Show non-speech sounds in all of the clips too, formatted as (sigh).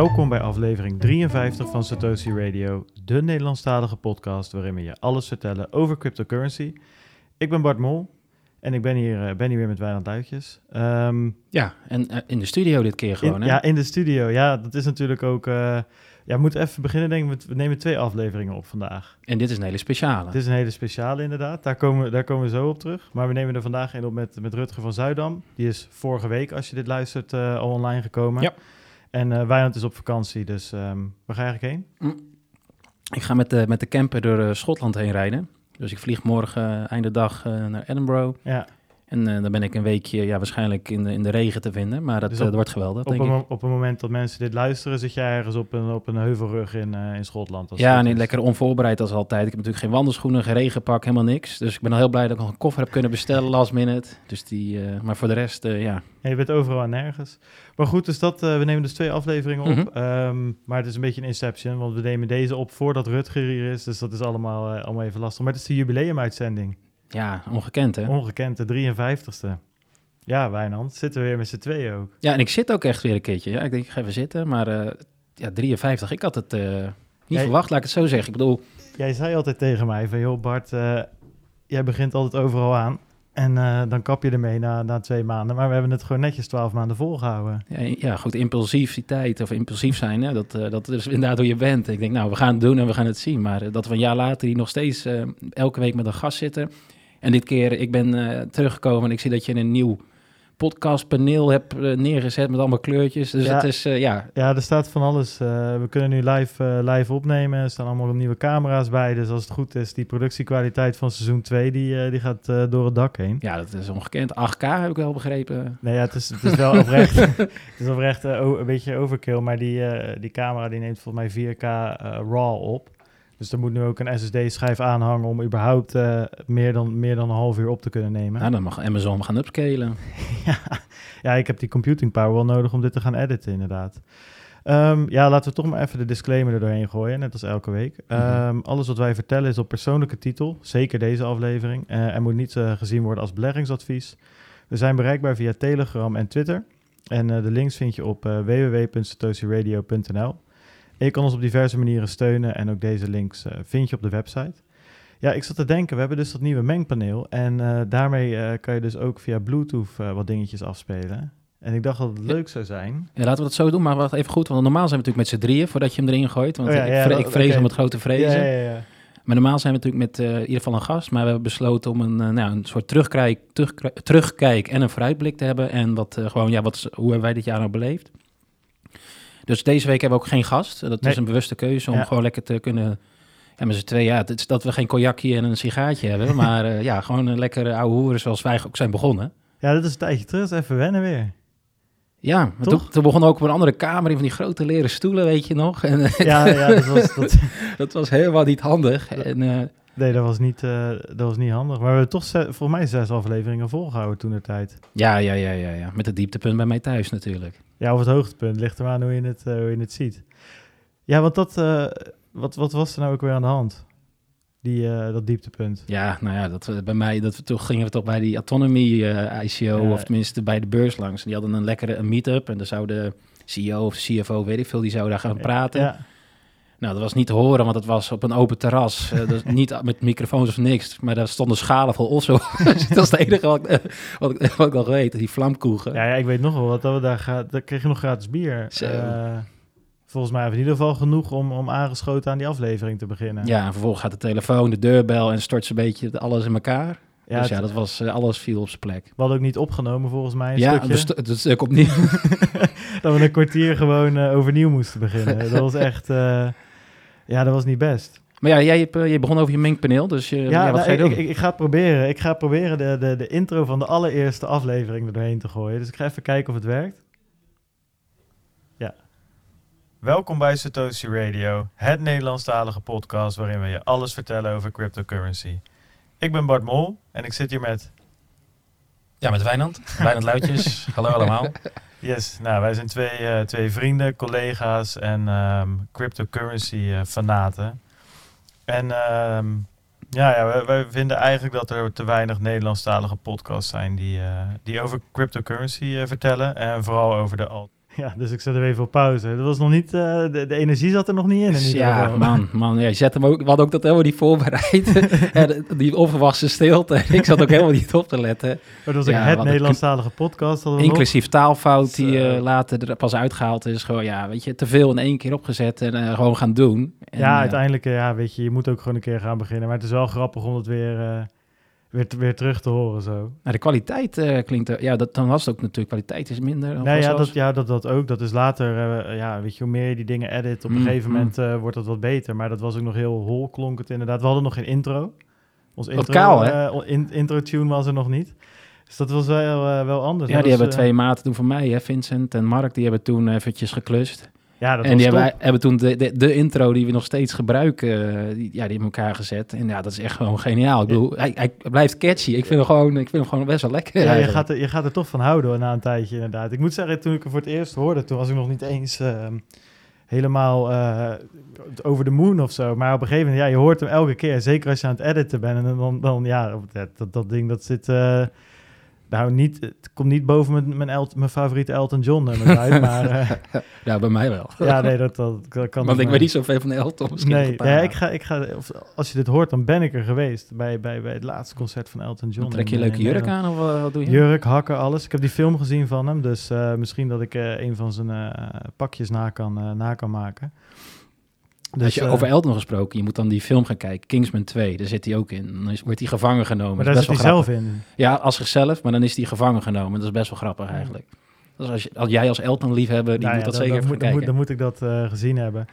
Welkom bij aflevering 53 van Satoshi Radio, de Nederlandstalige podcast waarin we je alles vertellen over cryptocurrency. Ik ben Bart Mol en ik ben hier, eh, ben hier weer met Wijnand Duitjes. Ehm, Ja, en eh, in de studio dit keer gewoon, in, hè? ja, in de studio. Ja, dat is natuurlijk ook... eh, ja, we moeten even beginnen, denk ik. We nemen twee afleveringen op vandaag. En dit is een hele speciale. Het is een hele speciale inderdaad. Daar komen, we- daar komen we zo op terug. Maar we nemen er vandaag een op met, met Rutger van Zuidam. Die is vorige week, als je dit luistert, al online gekomen. Ja. En Wijnand is op vakantie, dus ehm waar ga je eigenlijk heen? Ik ga met de, met de camper door eh, Schotland heen rijden. Dus ik vlieg morgen eh, einde dag naar Edinburgh. Ja, En eh, dan ben ik een weekje ja, waarschijnlijk in de, in de regen te vinden. Maar dat, Dus eh, op- wordt geweldig, op denk een, ik. op een moment dat mensen dit luisteren, zit jij ergens op een, op een heuvelrug in, eh, in Schotland. als het Ja, nee, lekker onvoorbereid als altijd. Ik heb natuurlijk geen wandelschoenen, geen regenpak, helemaal niks. Dus ik ben al heel blij dat ik nog een koffer heb kunnen bestellen (laughs) last minute. Dus die, maar voor de rest, ja. Ja, je bent overal en nergens. Maar goed, dus dat, we nemen dus twee afleveringen op. Mhm. Ehm, maar het is een beetje een inception, want we nemen deze op voordat Rutger hier is. Dus dat is allemaal, allemaal even lastig. Maar het is de jubileumuitzending. Ja, ongekend, hè? Ongekend, de 53ste. Ja, Wijnand, zitten we weer met z'n tweeën ook. Ja, en ik zit ook echt weer een keertje. Ja, ik denk, ik ga even zitten. Maar eh, ja, 53, ik had het eh, niet Jij- verwacht, laat ik het zo zeggen. Ik bedoel, Jij zei altijd tegen mij van, joh Bart, eh, jij begint altijd overal aan. En dan kap je ermee na, na twee maanden. Maar we hebben het gewoon netjes twaalf maanden volgehouden. Ja, ja, goed, impulsiviteit of impulsief zijn, hè, dat, dat is inderdaad hoe je bent. Ik denk, nou, we gaan het doen en we gaan het zien. Maar dat we een jaar later hier nog steeds elke week met een gast zitten. En dit keer, ik ben eh, teruggekomen en ik zie dat je een nieuw podcastpaneel hebt eh, neergezet met allemaal kleurtjes. Dus Ja. het is, eh, ja, Ja, er staat van alles. we kunnen nu live, live opnemen. Er staan allemaal nieuwe camera's bij. Dus als het goed is, die productiekwaliteit van seizoen 2, die, die gaat door het dak heen. ja, dat is ongekend. 8K heb ik wel begrepen. Nee, ja, het is, het is wel oprecht, (laughs) het is oprecht een beetje overkill. Maar die, die camera die neemt volgens mij 4K eh, RAW op. Dus er moet nu ook een SSD-schijf aanhangen om überhaupt eh, meer, dan, meer dan een half uur op te kunnen nemen. Nou, dan mag Amazon gaan upscalen. (laughs) ja, ja, ik heb die computing power wel nodig om dit te gaan editen, inderdaad. Ehm, ja, laten we toch maar even de disclaimer er doorheen gooien, net als elke week. Mhm. Ehm, alles wat wij vertellen is op persoonlijke titel, zeker deze aflevering, eh, en moet niet eh, gezien worden als beleggingsadvies. We zijn bereikbaar via Telegram en Twitter. En eh, de links vind je op eh www.satoshiradio.nl. Je kan ons op diverse manieren steunen en ook deze links eh, vind je op de website. Ja, ik zat te denken, we hebben dus dat nieuwe mengpaneel. En eh, daarmee eh, kan je dus ook via Bluetooth wat dingetjes afspelen. En ik dacht dat het leuk zou zijn. Ja, laten we dat zo doen, maar wacht even goed. Want normaal zijn we natuurlijk met z'n drieën voordat je hem erin gooit. Want Oh ja, ik, vre- ik vrees om het grote vrezen. Ja, ja, ja. Maar normaal zijn we natuurlijk met in ieder geval een gast. Maar we hebben besloten om een, nou, een soort terugkijk, terugkijk en een vooruitblik te hebben. En wat gewoon, ja, wat, hoe hebben wij dit jaar nou beleefd? Dus deze week hebben we ook geen gast. Dat Nee. is een bewuste keuze om Ja. gewoon lekker te kunnen... Ja, met z'n tweeën, ja, het is dat we geen cognacje en een sigaartje hebben. (laughs) Maar eh, ja, gewoon een lekkere oude hoeren zoals wij ook zijn begonnen. Ja, dat is een tijdje terug. Even wennen weer. Ja, maar Toch? toen, toen begonnen ook op een andere kamer in van die grote leren stoelen, weet je nog. En eh, Ja, ja dat, was, (laughs) dat, dat was helemaal niet handig. En, eh, nee, dat was, niet, eh, dat was niet handig. Maar we hebben toch volgens mij zes afleveringen volgehouden toen de tijd. ja, ja, ja, ja, ja, met het dieptepunt bij mij thuis natuurlijk. Ja, of het hoogtepunt. Ligt er maar aan hoe je het, eh, hoe je het ziet. Ja, want dat... eh, wat, wat was er nou ook weer aan de hand? Die, dat dieptepunt. Ja, nou ja, dat, bij mij, dat, we- toen gingen we toch bij die Autonomy ICO, of tenminste bij de beurs langs. Die hadden een lekkere een meet-up en daar zou de CEO of CFO, weet ik veel, die zou daar gaan praten. Ja, Nou, dat was niet te horen, want het was op een open terras. dus (laughs) niet met microfoons of niks, maar daar stonden schalen vol osso. (laughs) Dus dat is het enige wat, ik, eh, wat, ik, wat ik nog weet, die vlamkoegen. ja, ja, ik weet nog wel wat. Dat we daar, ga, daar kreeg je nog gratis bier. Zo. Eh, volgens mij hebben we in ieder geval genoeg om, om aangeschoten aan die aflevering te beginnen. Ja, en vervolgens gaat de telefoon, de deurbel en stort ze een beetje alles in elkaar. Ja, dus ja, dat was, eh, alles viel op zijn plek. We hadden ook niet opgenomen volgens mij. Een ja, stukje. het stuk opnieuw. (laughs) dat we een kwartier gewoon overnieuw moesten beginnen. Dat was echt... ja, dat was niet best. Maar ja, jij, hebt, eh, je begon over je mengpaneel, dus je, ja, wat nou, ga je ik, doen? ik, ik ga het proberen. Ik ga proberen de, de, de intro van de allereerste aflevering er doorheen te gooien. Dus ik ga even kijken of het werkt. Ja. Welkom bij Satoshi Radio, het Nederlandstalige podcast waarin we je alles vertellen over cryptocurrency. Ik ben Bart Mol en ik zit hier met... Ja, met Wijnand. Wijnand Luitjes. Hallo allemaal. Yes, nou wij zijn twee, eh, twee vrienden, collega's en ehm, cryptocurrency eh, fanaten. En ehm, ja, ja wij, vinden eigenlijk dat er te weinig Nederlandstalige podcasts zijn die, eh, die over cryptocurrency vertellen. En vooral over de alt. Ja, dus ik zet hem even op pauze. Dat was nog niet, eh, de, de energie zat er nog niet in. Ja, geval. man, man. Ja, je zet hem ook, we hadden ook dat helemaal niet voorbereid. (laughs) En die onverwachte stilte. Ik zat ook helemaal niet op te letten. Maar dat was ook Ja, het een Nederlandstalige podcast. Inclusief taalfout die Zo. eh, later er pas uitgehaald is. Gewoon, ja, weet je, te veel in één keer opgezet en eh, gewoon gaan doen. En, ja, eh, uiteindelijk, eh, ja, weet je, je moet ook gewoon een keer gaan beginnen. Maar het is wel grappig om het weer, eh, weer, weer terug te horen zo. Maar de kwaliteit eh, klinkt... er- ja, dat, dan was het ook natuurlijk... Kwaliteit is minder. Nee, ja, zelfs- dat, ja dat, dat ook. Dat is later, eh, ja, weet je, hoe meer je die dingen edit, op een Mm, gegeven mm. moment eh, wordt dat wat beter. Maar dat was ook nog heel hol, klonk het inderdaad. We hadden nog geen intro. Ons Wat intro, kaal, hè? eh, in, intro-tune was er nog niet. Dus dat was wel, wel anders. Ja, die was, hebben twee maten toen van mij, hè, Vincent en Mark, die hebben toen eventjes geklust. Ja, dat en die hebben, hebben toen de, de, de intro die we nog steeds gebruiken, eh, die, ja, die in elkaar gezet. En ja, dat is echt gewoon geniaal. Ik Ja. bedoel, hij, hij blijft catchy. Ik vind, hem gewoon, ik vind hem gewoon best wel lekker. Ja, je gaat, er, je gaat er toch van houden hoor, na een tijdje inderdaad. Ik moet zeggen, toen ik hem voor het eerst hoorde, toen was ik nog niet eens ehm, helemaal eh, over de moon of zo. Maar op een gegeven moment, ja, je hoort hem elke keer. Zeker als je aan het editen bent. En dan, dan ja, dat, dat, dat ding dat zit... nou, niet, het komt niet boven mijn, mijn, El- mijn favoriete Elton John nummer (laughs) uit. maar eh, (laughs) Ja, bij mij wel. ja, nee, dat, dat, dat kan Want ik weet niet zoveel van Elton. Misschien Nee, ja, ik ga, ik ga, of, als je dit hoort, dan ben ik er geweest. Bij, bij, bij het laatste concert van Elton John. Dan trek je een eh, leuke jurk aan of eh, wat doe je? Jurk, hakken, alles. Ik heb die film gezien van hem, dus misschien dat ik een van zijn pakjes na kan, na kan maken. Dus, Als je eh, over Elton gesproken, je moet dan die film gaan kijken. Kingsman 2, daar zit hij ook in. Dan is, wordt hij gevangen genomen. maar Dat daar is zit hij zelf in. Ja, als zichzelf, maar dan is hij gevangen genomen. Dat is best wel grappig eigenlijk. Dus als, je, als jij als Elton-liefhebber, die Nou moet ja, dat dan, zeker dan, moet, dan, moet, kijken. dan moet ik dat eh, gezien hebben.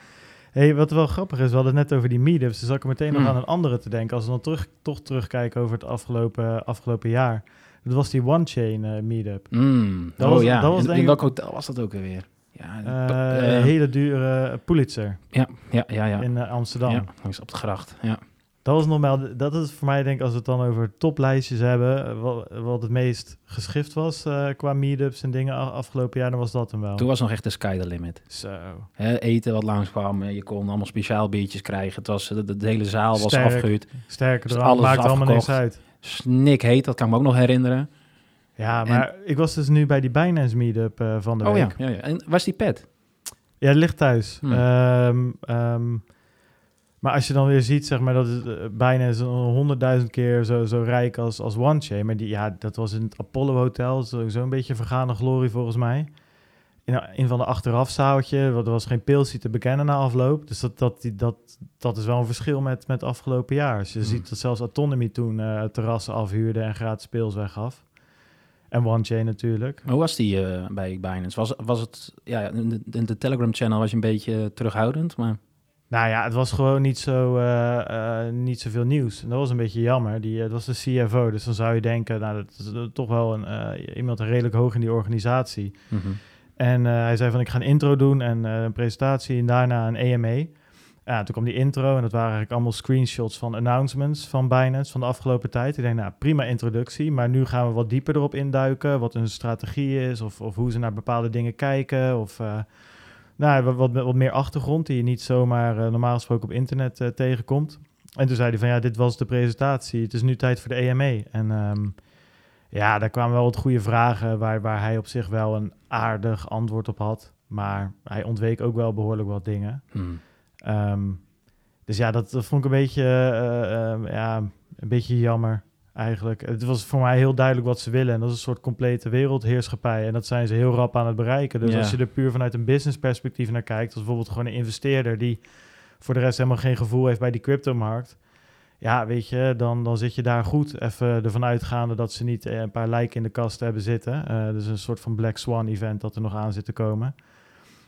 Hey, wat wel grappig is, we hadden het net over die meetups. Dus zat ik meteen nog Hmm. aan een andere te denken. Als we dan terug, toch terugkijken over het afgelopen, afgelopen jaar. Dat was die One Chain eh, meetup. Mm, Dat oh was- ja, dat was in, denk in welk hotel was dat ook alweer? Ja, Eh, eh, hele dure Pulitzer ja, ja, ja, ja. in eh, Amsterdam. ja, langs op de gracht. Ja. Dat was nog wel, dat is voor mij denk ik als we het dan over toplijstjes hebben, wat, wat het meest geschift was qua meetups en dingen afgelopen jaar, dan was dat hem wel. Toen was nog echt de sky the limit. Zo. Hè, eten wat langskwam, je kon allemaal speciaal biertjes krijgen. Het was, de, de, hele zaal was Sterk. afgehuurd. Sterker Dus alles maakt allemaal niks uit. Snik heet, dat kan ik me ook nog herinneren. Ja, En- maar ik was dus nu bij die Binance meetup eh, van de Oh week. ja, ja. En was die pet? Ja, het ligt thuis. Hmm. Ehm, ehm, maar als je dan weer ziet, zeg maar, dat het eh, bijna zo'n honderdduizend keer zo, zo rijk als, als OneChain. Maar die, ja, dat was in het Apollo Hotel, zo- zo'n beetje vergane glorie volgens mij. In een van de achterafzaaltje, want er was geen pilsie te bekennen na afloop. Dus dat, dat, die, dat, dat is wel een verschil met, met afgelopen jaar. Als je Hmm. ziet dat zelfs Autonomy toen eh, terrassen afhuurde en gratis speels weggaf. En OneChain natuurlijk. Maar hoe was die eh, bij Binance? Was, was het, ja, in de, Telegram-channel was je een beetje terughoudend, maar... Nou ja, het was gewoon niet, zo, eh, eh, niet zoveel nieuws. En dat was een beetje jammer. Die, het was de CFO, dus dan zou je denken... nou, dat is toch wel een, iemand redelijk hoog in die organisatie. Mhm. En hij zei van, ik ga een intro doen en een presentatie... en daarna een EMA. Ja, toen kwam die intro en dat waren eigenlijk allemaal screenshots van announcements van Binance van de afgelopen tijd. Ik denk, nou, prima introductie, maar nu gaan we wat dieper erop induiken, wat hun strategie is of, of hoe ze naar bepaalde dingen kijken of eh, nou, wat, wat, meer achtergrond die je niet zomaar eh, normaal gesproken op internet eh, tegenkomt. En toen zei hij van, ja, dit was de presentatie, het is nu tijd voor de EMA. En ehm, ja, daar kwamen wel wat goede vragen waar, waar hij op zich wel een aardig antwoord op had, maar hij ontweek ook wel behoorlijk wat dingen. Hmm. Ehm, dus ja, dat, dat vond ik een beetje, eh, ehm, ja, een beetje jammer eigenlijk. Het was voor mij heel duidelijk wat ze willen. En dat is een soort complete wereldheerschappij. En dat zijn ze heel rap aan het bereiken. Dus Ja. als je er puur vanuit een business perspectief naar kijkt... als bijvoorbeeld gewoon een investeerder... die voor de rest helemaal geen gevoel heeft bij die cryptomarkt... ja, weet je, dan, dan zit je daar goed. Even ervan uitgaande dat ze niet eh, een paar lijken in de kast hebben zitten. Eh dus een soort van Black Swan event dat er nog aan zit te komen.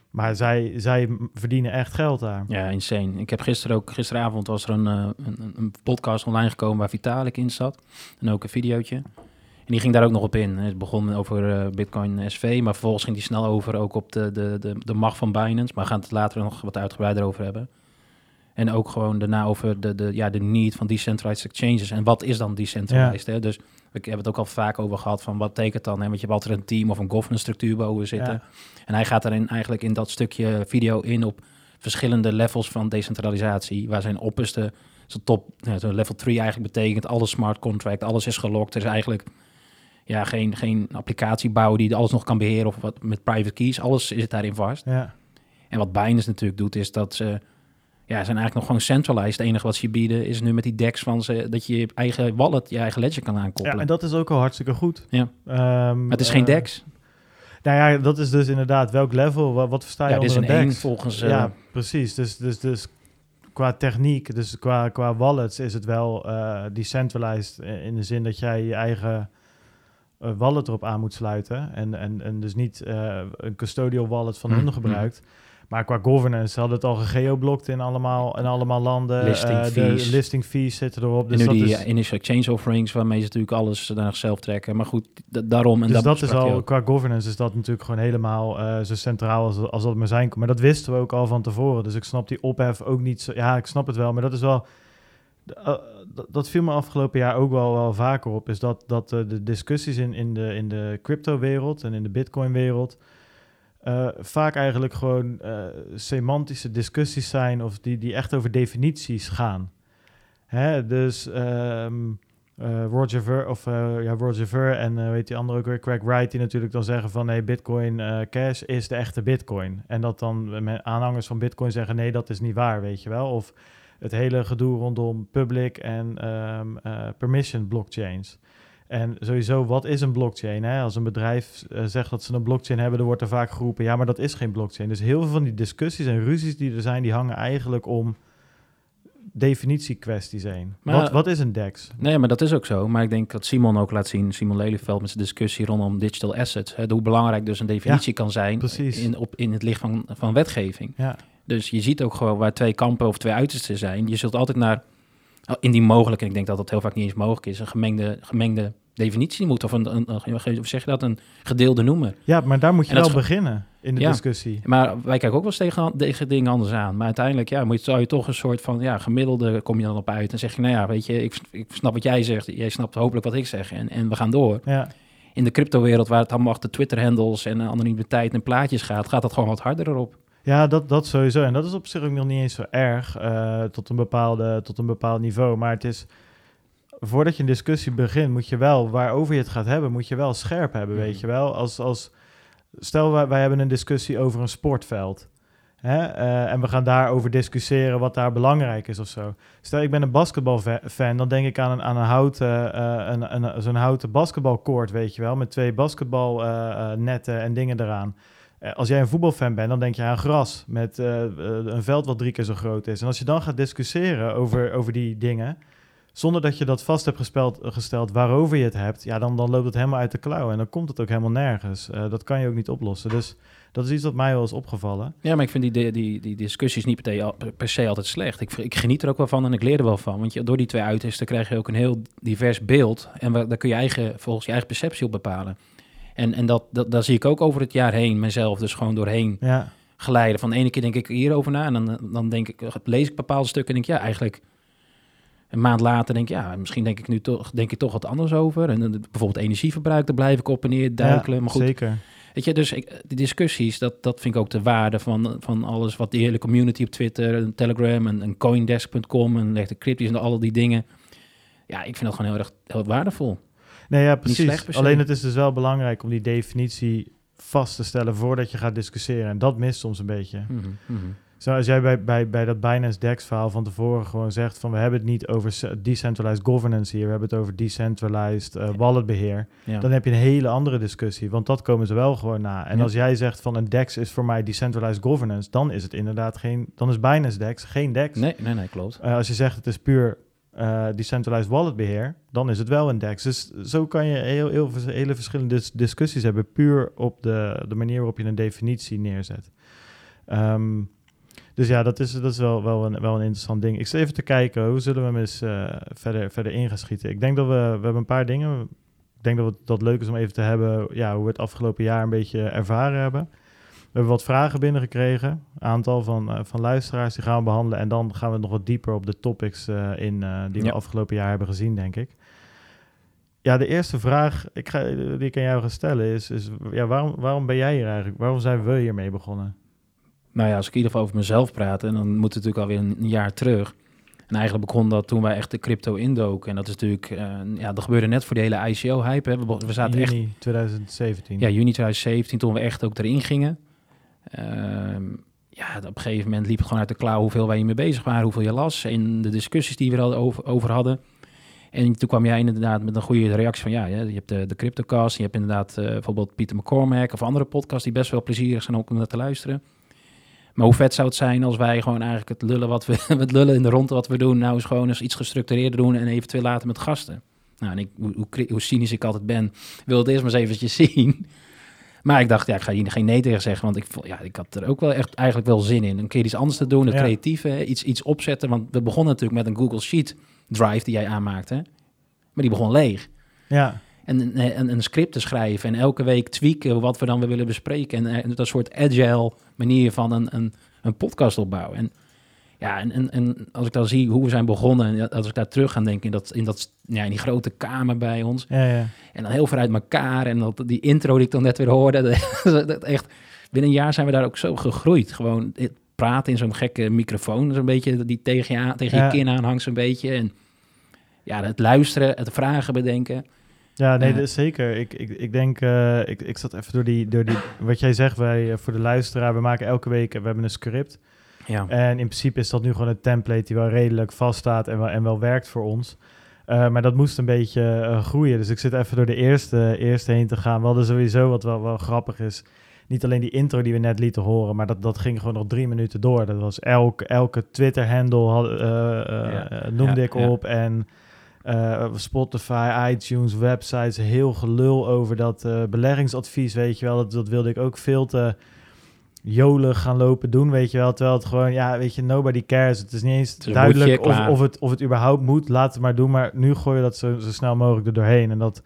Maar zij, zij verdienen echt geld daar. Ja, insane. Ik heb gisteren ook, gisteravond was er een, eh, een, een podcast online gekomen waar Vitalik in zat. En ook een videootje. En die ging daar ook nog op in. Het begon over eh, Bitcoin SV, maar vervolgens ging die snel over ook op de, de, de, de macht van Binance. Maar we gaan het later nog wat uitgebreider over hebben. En ook gewoon daarna over de, de, ja, de need van decentralized exchanges. En wat is dan decentralized? Hè? Dus we hebben het ook al vaak over gehad van wat betekent dan? Hè? Want je hebt altijd een team of een governance structuur boven zitten. Ja. En hij gaat daarin eigenlijk in dat stukje video in op verschillende levels van decentralisatie. Waar zijn opperste, zijn top, zo level 3 eigenlijk betekent alle smart contract, alles is gelokt. Er is eigenlijk ja, geen, geen applicatie bouwen die alles nog kan beheren of wat met private keys. Alles zit daarin vast. Ja. En wat Binance natuurlijk doet, is dat ze... Ja, zijn eigenlijk nog gewoon centralized. Het enige wat ze bieden is nu met die DEX van ze... dat je je eigen wallet, je eigen ledger kan aankoppelen. ja, en dat is ook al hartstikke goed. Ja. Ehm, Maar het is geen eh, DEX. Nou ja, dat is dus inderdaad welk level, wat, wat versta je Ja, onder een een 1 DEX? volgens... eh, ja, precies. Dus, dus, dus qua techniek, dus qua, qua wallets is het wel eh decentralized in de zin dat jij je eigen wallet erop aan moet sluiten en, en, en dus niet een custodial wallet van Mm, hun gebruikt. Maar qua governance hadden het al gegeoblokt in allemaal, in allemaal landen. Listing Eh, fees. De listing fees zitten erop. en Dus nu die is, eh, initial exchange offerings, waarmee ze natuurlijk alles naar zichzelf trekken. Maar goed, daarom... En dus dat is al, qua governance is dat natuurlijk gewoon helemaal eh, zo centraal als, als dat maar zijn. Maar dat wisten we ook al van tevoren. Dus ik snap die ophef ook niet zo. Ja, ik snap het wel, maar dat is wel. dat, viel me afgelopen jaar ook wel, wel vaker op. Is dat, dat de discussies in, in de, in de crypto-wereld en in de bitcoin-wereld. Eh, vaak eigenlijk gewoon eh, semantische discussies zijn. of die, die echt over definities gaan. Hè? Dus. eh, Roger Ver of ja, Roger Ver en weet die andere ook weer, Craig Wright, die natuurlijk dan zeggen van nee, Bitcoin eh, Cash is de echte Bitcoin. En dat dan aanhangers van Bitcoin zeggen nee, dat is niet waar, weet je wel. Of het hele gedoe rondom public en eh, permission blockchains. En sowieso, wat is een blockchain? Hè? Als een bedrijf eh, zegt dat ze een blockchain hebben, dan wordt er vaak geroepen, ja, maar dat is geen blockchain. Dus heel veel van die discussies en ruzies die er zijn, die hangen eigenlijk om definitiekwesties heen. Maar- wat, wat is een DEX? Nee, maar dat is ook zo. Maar ik denk dat Simon ook laat zien, Simon Lelyveld met zijn discussie rondom digital assets, hè, hoe belangrijk dus een definitie kan zijn in, op, in het licht van, van wetgeving. Ja, Dus je ziet ook gewoon waar twee kampen of twee uitersten zijn. Je zult altijd naar, oh, indien mogelijk, en ik denk dat dat heel vaak niet eens mogelijk is, een gemengde, gemengde definitie moeten. Of een, hoe zeg je dat, een gedeelde noemer. ja maar daar moet je wel beginnen in de Ja. discussie. Maar wij kijken ook wel eens tegen, tegen dingen anders aan. Maar uiteindelijk ja, moet zou je toch een soort van ja, gemiddelde kom je dan op uit. En zeg je, nou ja, weet je, ik, ik snap wat jij zegt. Jij snapt hopelijk wat ik zeg. En, en we gaan door. Ja, In de cryptowereld, waar het allemaal achter Twitter-handles en anonimiteit en plaatjes gaat, gaat dat gewoon wat harder erop. ja dat, dat sowieso. En dat is op zich ook nog niet eens zo erg eh, tot, een bepaalde, tot een bepaald niveau. Maar het is, voordat je een discussie begint, moet je wel, waarover je het gaat hebben, moet je wel scherp hebben, Mhm. weet je wel. Als, als, stel, wij, wij hebben een discussie over een sportveld. Hè? eh, en we gaan daarover discussiëren wat daar belangrijk is of zo. Stel, ik ben een basketbalfan, dan denk ik aan een, aan een houten, eh, een, een, zo'n houten basketbalkoord, weet je wel, met twee basketbalnetten en dingen eraan. Eh, als jij een voetbalfan bent, dan denk je aan gras met eh, eh, een veld wat drie keer zo groot is. En als je dan gaat discussiëren over, over die dingen, zonder dat je dat vast hebt gespeld, gesteld waarover je het hebt, ja, dan, dan loopt het helemaal uit de klauw en dan komt het ook helemaal nergens. Eh, dat kan je ook niet oplossen. Dus dat is iets wat mij wel is opgevallen. Ja, maar ik vind die, die, die discussies niet per, se- per se altijd slecht. Ik, ik geniet er ook wel van en ik leer er wel van. Want je, door die twee uitersten krijg je ook een heel divers beeld. En waar- daar kun je eigen, volgens je eigen perceptie op bepalen. En, en dat, dat, daar zie ik ook over het jaar heen mezelf dus gewoon doorheen Ja, glijden. Van de ene keer denk ik hierover na en dan, dan denk ik, lees ik bepaalde stukken en denk ik, ja, eigenlijk een maand later denk ik, ja, misschien denk ik nu toch, denk ik toch wat anders over. En dan bijvoorbeeld energieverbruik, daar blijf ik op en neer duikelen. ja maar goed, zeker. Weet je, dus ik, die discussies, dat, dat vind ik ook de waarde van, van alles wat die hele community op Twitter, en Telegram en, en Coindesk.com en de crypties en al die dingen. Ja, ik vind dat gewoon heel erg heel waardevol. Nee, ja, precies. Alleen het is dus wel belangrijk om die definitie vast te stellen voordat je gaat discussiëren. En dat mist soms een beetje. Mhm, mhm. Als jij bij, bij, bij dat Binance DEX verhaal van tevoren gewoon zegt van we hebben het niet over decentralized governance hier, we hebben het over decentralized eh, walletbeheer, Ja. dan heb je een hele andere discussie, want dat komen ze wel gewoon na. En Ja. als jij zegt van een DEX is voor mij decentralized governance, dan is het inderdaad geen, dan is Binance DEX geen DEX. Nee, nee, nee, klopt. Eh, als je zegt het is puur eh, decentralized walletbeheer, dan is het wel een DEX. Dus zo kan je heel, heel, hele verschillende dis- discussies hebben, puur op de, de manier waarop je een definitie neerzet. Ehm, dus ja, dat is, dat is wel, wel, een, wel een interessant ding. Ik zit even te kijken, hoe zullen we hem eens eh, verder, verder in gaan schieten? Ik denk dat we, we hebben een paar dingen. Ik denk dat het dat leuk is om even te hebben, ja, hoe we het afgelopen jaar een beetje ervaren hebben. We hebben wat vragen binnengekregen, een aantal van, eh, van luisteraars, die gaan we behandelen. En dan gaan we nog wat dieper op de topics eh, in die we Ja. afgelopen jaar hebben gezien, denk ik. Ja, de eerste vraag ik ga, die ik aan jou ga stellen is, is ja, waarom, waarom ben jij hier eigenlijk? Waarom zijn we hiermee begonnen? Nou ja, als ik in ieder geval over mezelf praat, en dan moet het natuurlijk alweer een, een jaar terug. En eigenlijk begon dat toen wij echt de crypto indoken. En dat is natuurlijk, uh, ja, dat gebeurde net voor de hele ICO-hype. We, we zaten juni echt... 2017. Ja, juni 2017, toen we echt ook erin gingen. Ehm, ja, op een gegeven moment liep het gewoon uit de klauw hoeveel wij hiermee bezig waren, hoeveel je las en de discussies die we er al over, over hadden. En toen kwam jij inderdaad met een goede reactie van ja, je hebt de, de CryptoCast, je hebt inderdaad uh, bijvoorbeeld Pieter McCormack of andere podcasts die best wel plezierig zijn ook om naar te luisteren. Maar hoe vet zou het zijn als wij gewoon eigenlijk het lullen wat we (laughs) het lullen in de ronde wat we doen, nou eens gewoon eens iets gestructureerder doen en eventueel later met gasten. Nou, en ik, hoe, hoe, hoe cynisch ik altijd ben, wil het eerst maar eens eventjes (laughs) zien. Maar ik dacht, ja, ik ga hier geen nee tegen zeggen, want ik, ja, ik had er ook wel echt eigenlijk wel zin in. Een keer iets anders te doen, een creatieve, iets, iets opzetten. Want we begonnen natuurlijk met een Google Sheet drive die jij aanmaakte. Maar die begon leeg. Ja. En, en een script te schrijven en elke week tweaken wat we dan willen bespreken. En, en dat soort agile manier van een, een, een podcast opbouwen. En ja, en, en, en als ik dan zie hoe we zijn begonnen, en als ik daar terug ga denken in, dat, in, dat, ja, in die grote kamer bij ons. Ja, ja. En dan heel ver uit elkaar. En dat, die intro die ik dan net weer hoorde, (laughs) dat, echt, binnen een jaar zijn we daar ook zo gegroeid. Gewoon praten in zo'n gekke microfoon, zo'n beetje die tegen je, tegen je kin aanhangt zo'n beetje. En ja, het luisteren, het vragen bedenken. Ja, nee, uh, zeker. Ik, ik, ik denk, uh, ik, ik zat even door die, door die, (coughs) wat jij zegt, wij, uh, voor de luisteraar, we maken elke week, we hebben een script. Ja. En in principe is dat nu gewoon een template die wel redelijk vaststaat en wel, en wel werkt voor ons. Uh, maar dat moest een beetje groeien. Dus ik zit even door de eerste, eerste heen te gaan. We hadden sowieso, wat wel, wel grappig is, niet alleen die intro die we net lieten horen, maar dat, dat ging gewoon nog drie minuten door. Dat was elk, elke Twitter-handle ja. noemde ja, ik op. En Spotify, iTunes, websites, heel gelul over dat beleggingsadvies, weet je wel. Dat, dat wilde ik ook veel te jolig gaan lopen doen, weet je wel. Terwijl het gewoon, ja, weet je, nobody cares. Het is niet eens duidelijk of, of, het, of het überhaupt moet. Laat het maar doen. Maar nu gooi je dat zo, zo snel mogelijk er doorheen. En dat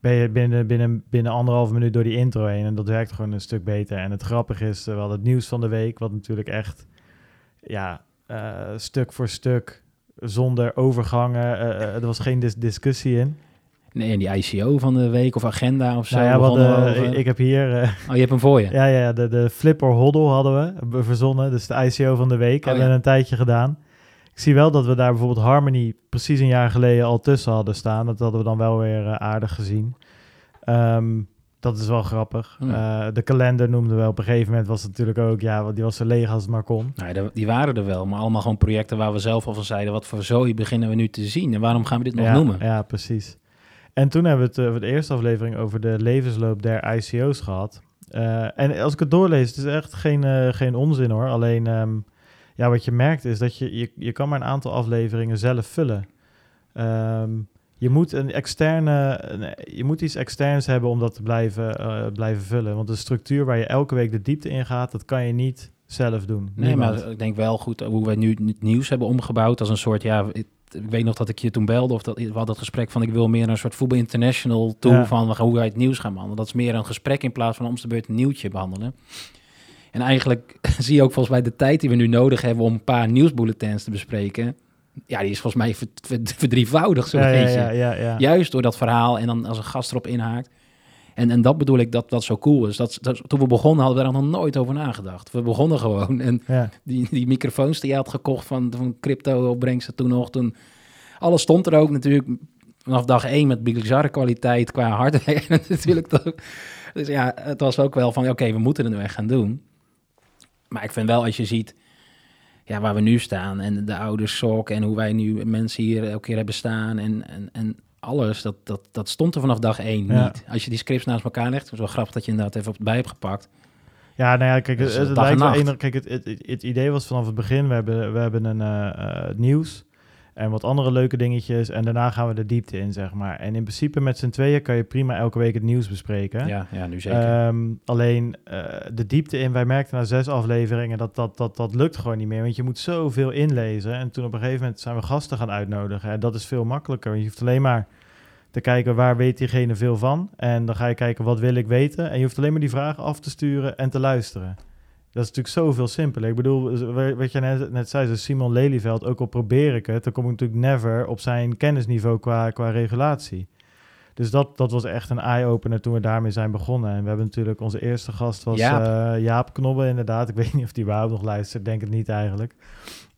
ben je binnen, binnen, binnen anderhalf minuut door die intro heen. En dat werkt gewoon een stuk beter. En het grappige is wel het nieuws van de week, wat natuurlijk echt, ja, uh, stuk voor stuk, zonder overgangen. Uh, er was geen dis discussie in. Nee, die ICO van de week of agenda of zo. Nou ja, wat, uh, ik, ik, heb hier... Uh, oh, je hebt hem voor je? (laughs) Ja, ja de, de Flipper Hoddle hadden we verzonnen. Dus de ICO van de week. Oh, hebben we een tijdje gedaan. Ik zie wel dat we daar bijvoorbeeld Harmony precies een jaar geleden al tussen hadden staan. Dat hadden we dan wel weer uh, aardig gezien. Um, dat is wel grappig. Uh, de kalender noemden we op een gegeven moment was het natuurlijk ook, ja, want die was zo leeg als het maar kon. Nou, die waren er wel, maar allemaal gewoon projecten waar we zelf al van zeiden, wat voor zooi beginnen we nu te zien en waarom gaan we dit nog ja, noemen? Ja, precies. En toen hebben we het uh, voor de eerste aflevering over de levensloop der ICO's gehad. Uh, en als ik het doorlees, het is echt geen, geen onzin hoor. Alleen um, ja, wat je merkt is dat je, je, je kan maar een aantal afleveringen zelf vullen. Um, je moet een externe, je moet iets externs hebben om dat te blijven, blijven vullen. Want de structuur waar je elke week de diepte in gaat, dat kan je niet zelf doen. Nee, Niemand. maar ik denk wel goed hoe wij nu het nieuws hebben omgebouwd als een soort, ja, ik weet nog dat ik je toen belde of dat we hadden het gesprek van ik wil meer een soort voetbal international toe ja. van hoe wij het nieuws gaan behandelen. Dat is meer een gesprek in plaats van om de beurt een nieuwtje behandelen. En eigenlijk (laughs) zie je ook volgens mij de tijd die we nu nodig hebben om een paar nieuwsbulletins te bespreken. Ja, die is volgens mij verdrievoudigd zo'n ja, beetje. Ja, Juist door dat verhaal en dan als een gast erop inhaakt. En, en dat bedoel ik dat dat zo cool is. Dat, dat, toen we begonnen hadden we er nog nooit over nagedacht. We begonnen gewoon. En die, die microfoons die je had gekocht van, van crypto opbrengsten toen nog. Toen, alles stond er ook natuurlijk vanaf dag één met bizarre kwaliteit qua hardware (laughs) natuurlijk. Toch. Dus ja, het was ook wel van oké, we moeten het nu echt gaan doen. Maar ik vind wel als je ziet ja, waar we nu staan en de oude sok en hoe wij nu mensen hier elke keer hebben staan en, en, en alles, dat, dat, dat stond er vanaf dag één Ja. niet. Als je die scripts naast elkaar legt, het is wel grappig dat je inderdaad even op bij hebt gepakt. Ja, nou ja, kijk, het, lijkt wel enig, kijk het, het, het, het idee was vanaf het begin, we hebben, we hebben een eh, eh, nieuws en wat andere leuke dingetjes en daarna gaan we de diepte in, zeg maar. En in principe met z'n tweeën kan je prima elke week het nieuws bespreken. Ja, ja, nu zeker. Ehm, alleen eh, de diepte in, wij merkten na zes afleveringen dat dat, dat dat lukt gewoon niet meer. Want je moet zoveel inlezen. En toen op een gegeven moment zijn we gasten gaan uitnodigen. En dat is veel makkelijker. Want je hoeft alleen maar te kijken waar weet diegene veel van. En dan ga je kijken wat wil ik weten. En je hoeft alleen maar die vragen af te sturen en te luisteren. Dat is natuurlijk zoveel simpeler. Ik bedoel, wat je net, net zei, zo Simon Lelyveld, ook al probeer ik het, dan kom ik natuurlijk never op zijn kennisniveau qua, qua regulatie. Dus dat, dat was echt een eye-opener toen we daarmee zijn begonnen. En we hebben natuurlijk, onze eerste gast was Jaap. Jaap, Jaap Knobbe inderdaad. Ik (laughs) weet niet of die überhaupt nog luistert, denk het niet eigenlijk.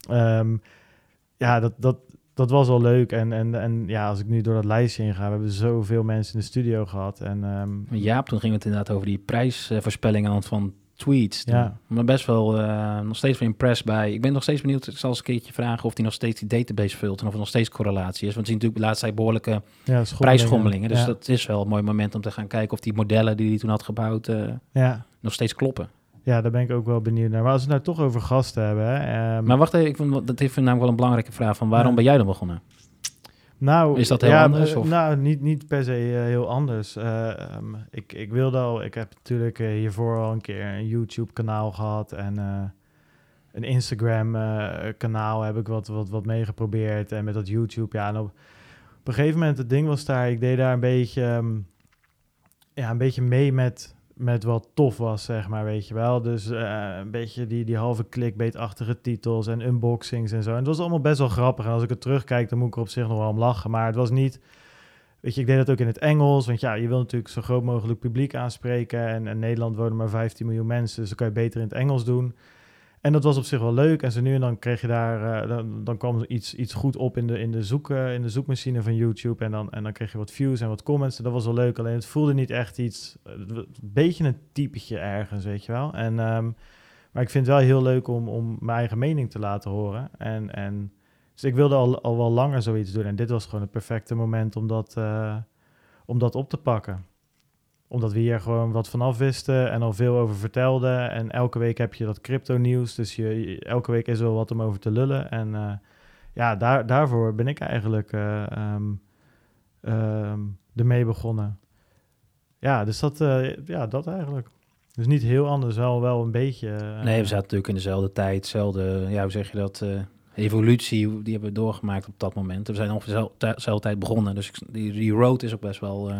Ehm, ja, dat, dat, dat was wel leuk. En, en, en ja, als ik nu door dat lijstje heen ga, we hebben zoveel mensen in de studio gehad. En, ehm, Jaap, toen ging het inderdaad over die prijsvoorspellingen aan de hand van tweets. Toen. Ja. Maar best wel uh, nog steeds wel impressed bij. Ik ben nog steeds benieuwd. Ik zal eens een keertje vragen of hij nog steeds die database vult en of er nog steeds correlatie is. Want je ziet natuurlijk de laatste tijd behoorlijke ja, schommelingen. prijsschommelingen. Dus ja. dat is wel een mooi moment om te gaan kijken of die modellen die hij toen had gebouwd uh, ja. nog steeds kloppen. Ja, daar ben ik ook wel benieuwd naar. Maar als we het nou toch over gasten hebben. Hè, um, maar wacht even, ik vind, dat is namelijk wel een belangrijke vraag. Van waarom ben jij dan begonnen? Nou, is dat heel ja, anders? Of? Nou, niet, niet per se uh, heel anders. Uh, um, ik, ik wilde al, ik heb natuurlijk uh, hiervoor al een keer een YouTube-kanaal gehad en een Instagram-kanaal heb ik wat, wat, wat meegeprobeerd. En met dat YouTube, ja, en op, op een gegeven moment, het ding was daar, ik deed daar een beetje, um, ja, een beetje mee met, met wat tof was, zeg maar, weet je wel. Dus uh, een beetje die, die halve clickbait-achtige titels en unboxings en zo. En het was allemaal best wel grappig. En als ik het terugkijk, dan moet ik er op zich nog wel om lachen. Maar het was niet... Weet je, ik deed dat ook in het Engels. Want ja, je wil natuurlijk zo groot mogelijk publiek aanspreken. En in Nederland wonen maar 15 miljoen mensen. Dus dan kan je beter in het Engels doen. En dat was op zich wel leuk. En zo nu en dan kreeg je daar... Uh, dan, dan kwam iets, iets goed op in de, in, de zoek, uh, in de zoekmachine van YouTube. En dan, en dan kreeg je wat views en wat comments. En dat was wel leuk. Alleen het voelde niet echt iets... Een beetje een typetje ergens, weet je wel. En, um, maar ik vind het wel heel leuk om, om mijn eigen mening te laten horen. En... en dus ik wilde al, al wel langer zoiets doen. En dit was gewoon het perfecte moment om dat, om dat op te pakken. Omdat we hier gewoon wat vanaf wisten en al veel over vertelden. En elke week heb je dat crypto nieuws. Dus je, elke week is er wel wat om over te lullen. En uh, ja, daar, daarvoor ben ik eigenlijk uh, um, ermee begonnen. Ja, dus dat, ja, dat eigenlijk. Dus niet heel anders, wel, wel een beetje. nee, we zaten natuurlijk in dezelfde tijd, dezelfde, ja, hoe zeg je dat evolutie die hebben we doorgemaakt op dat moment. We zijn ongeveer dezelfde tijd begonnen, dus die, die road is ook best wel.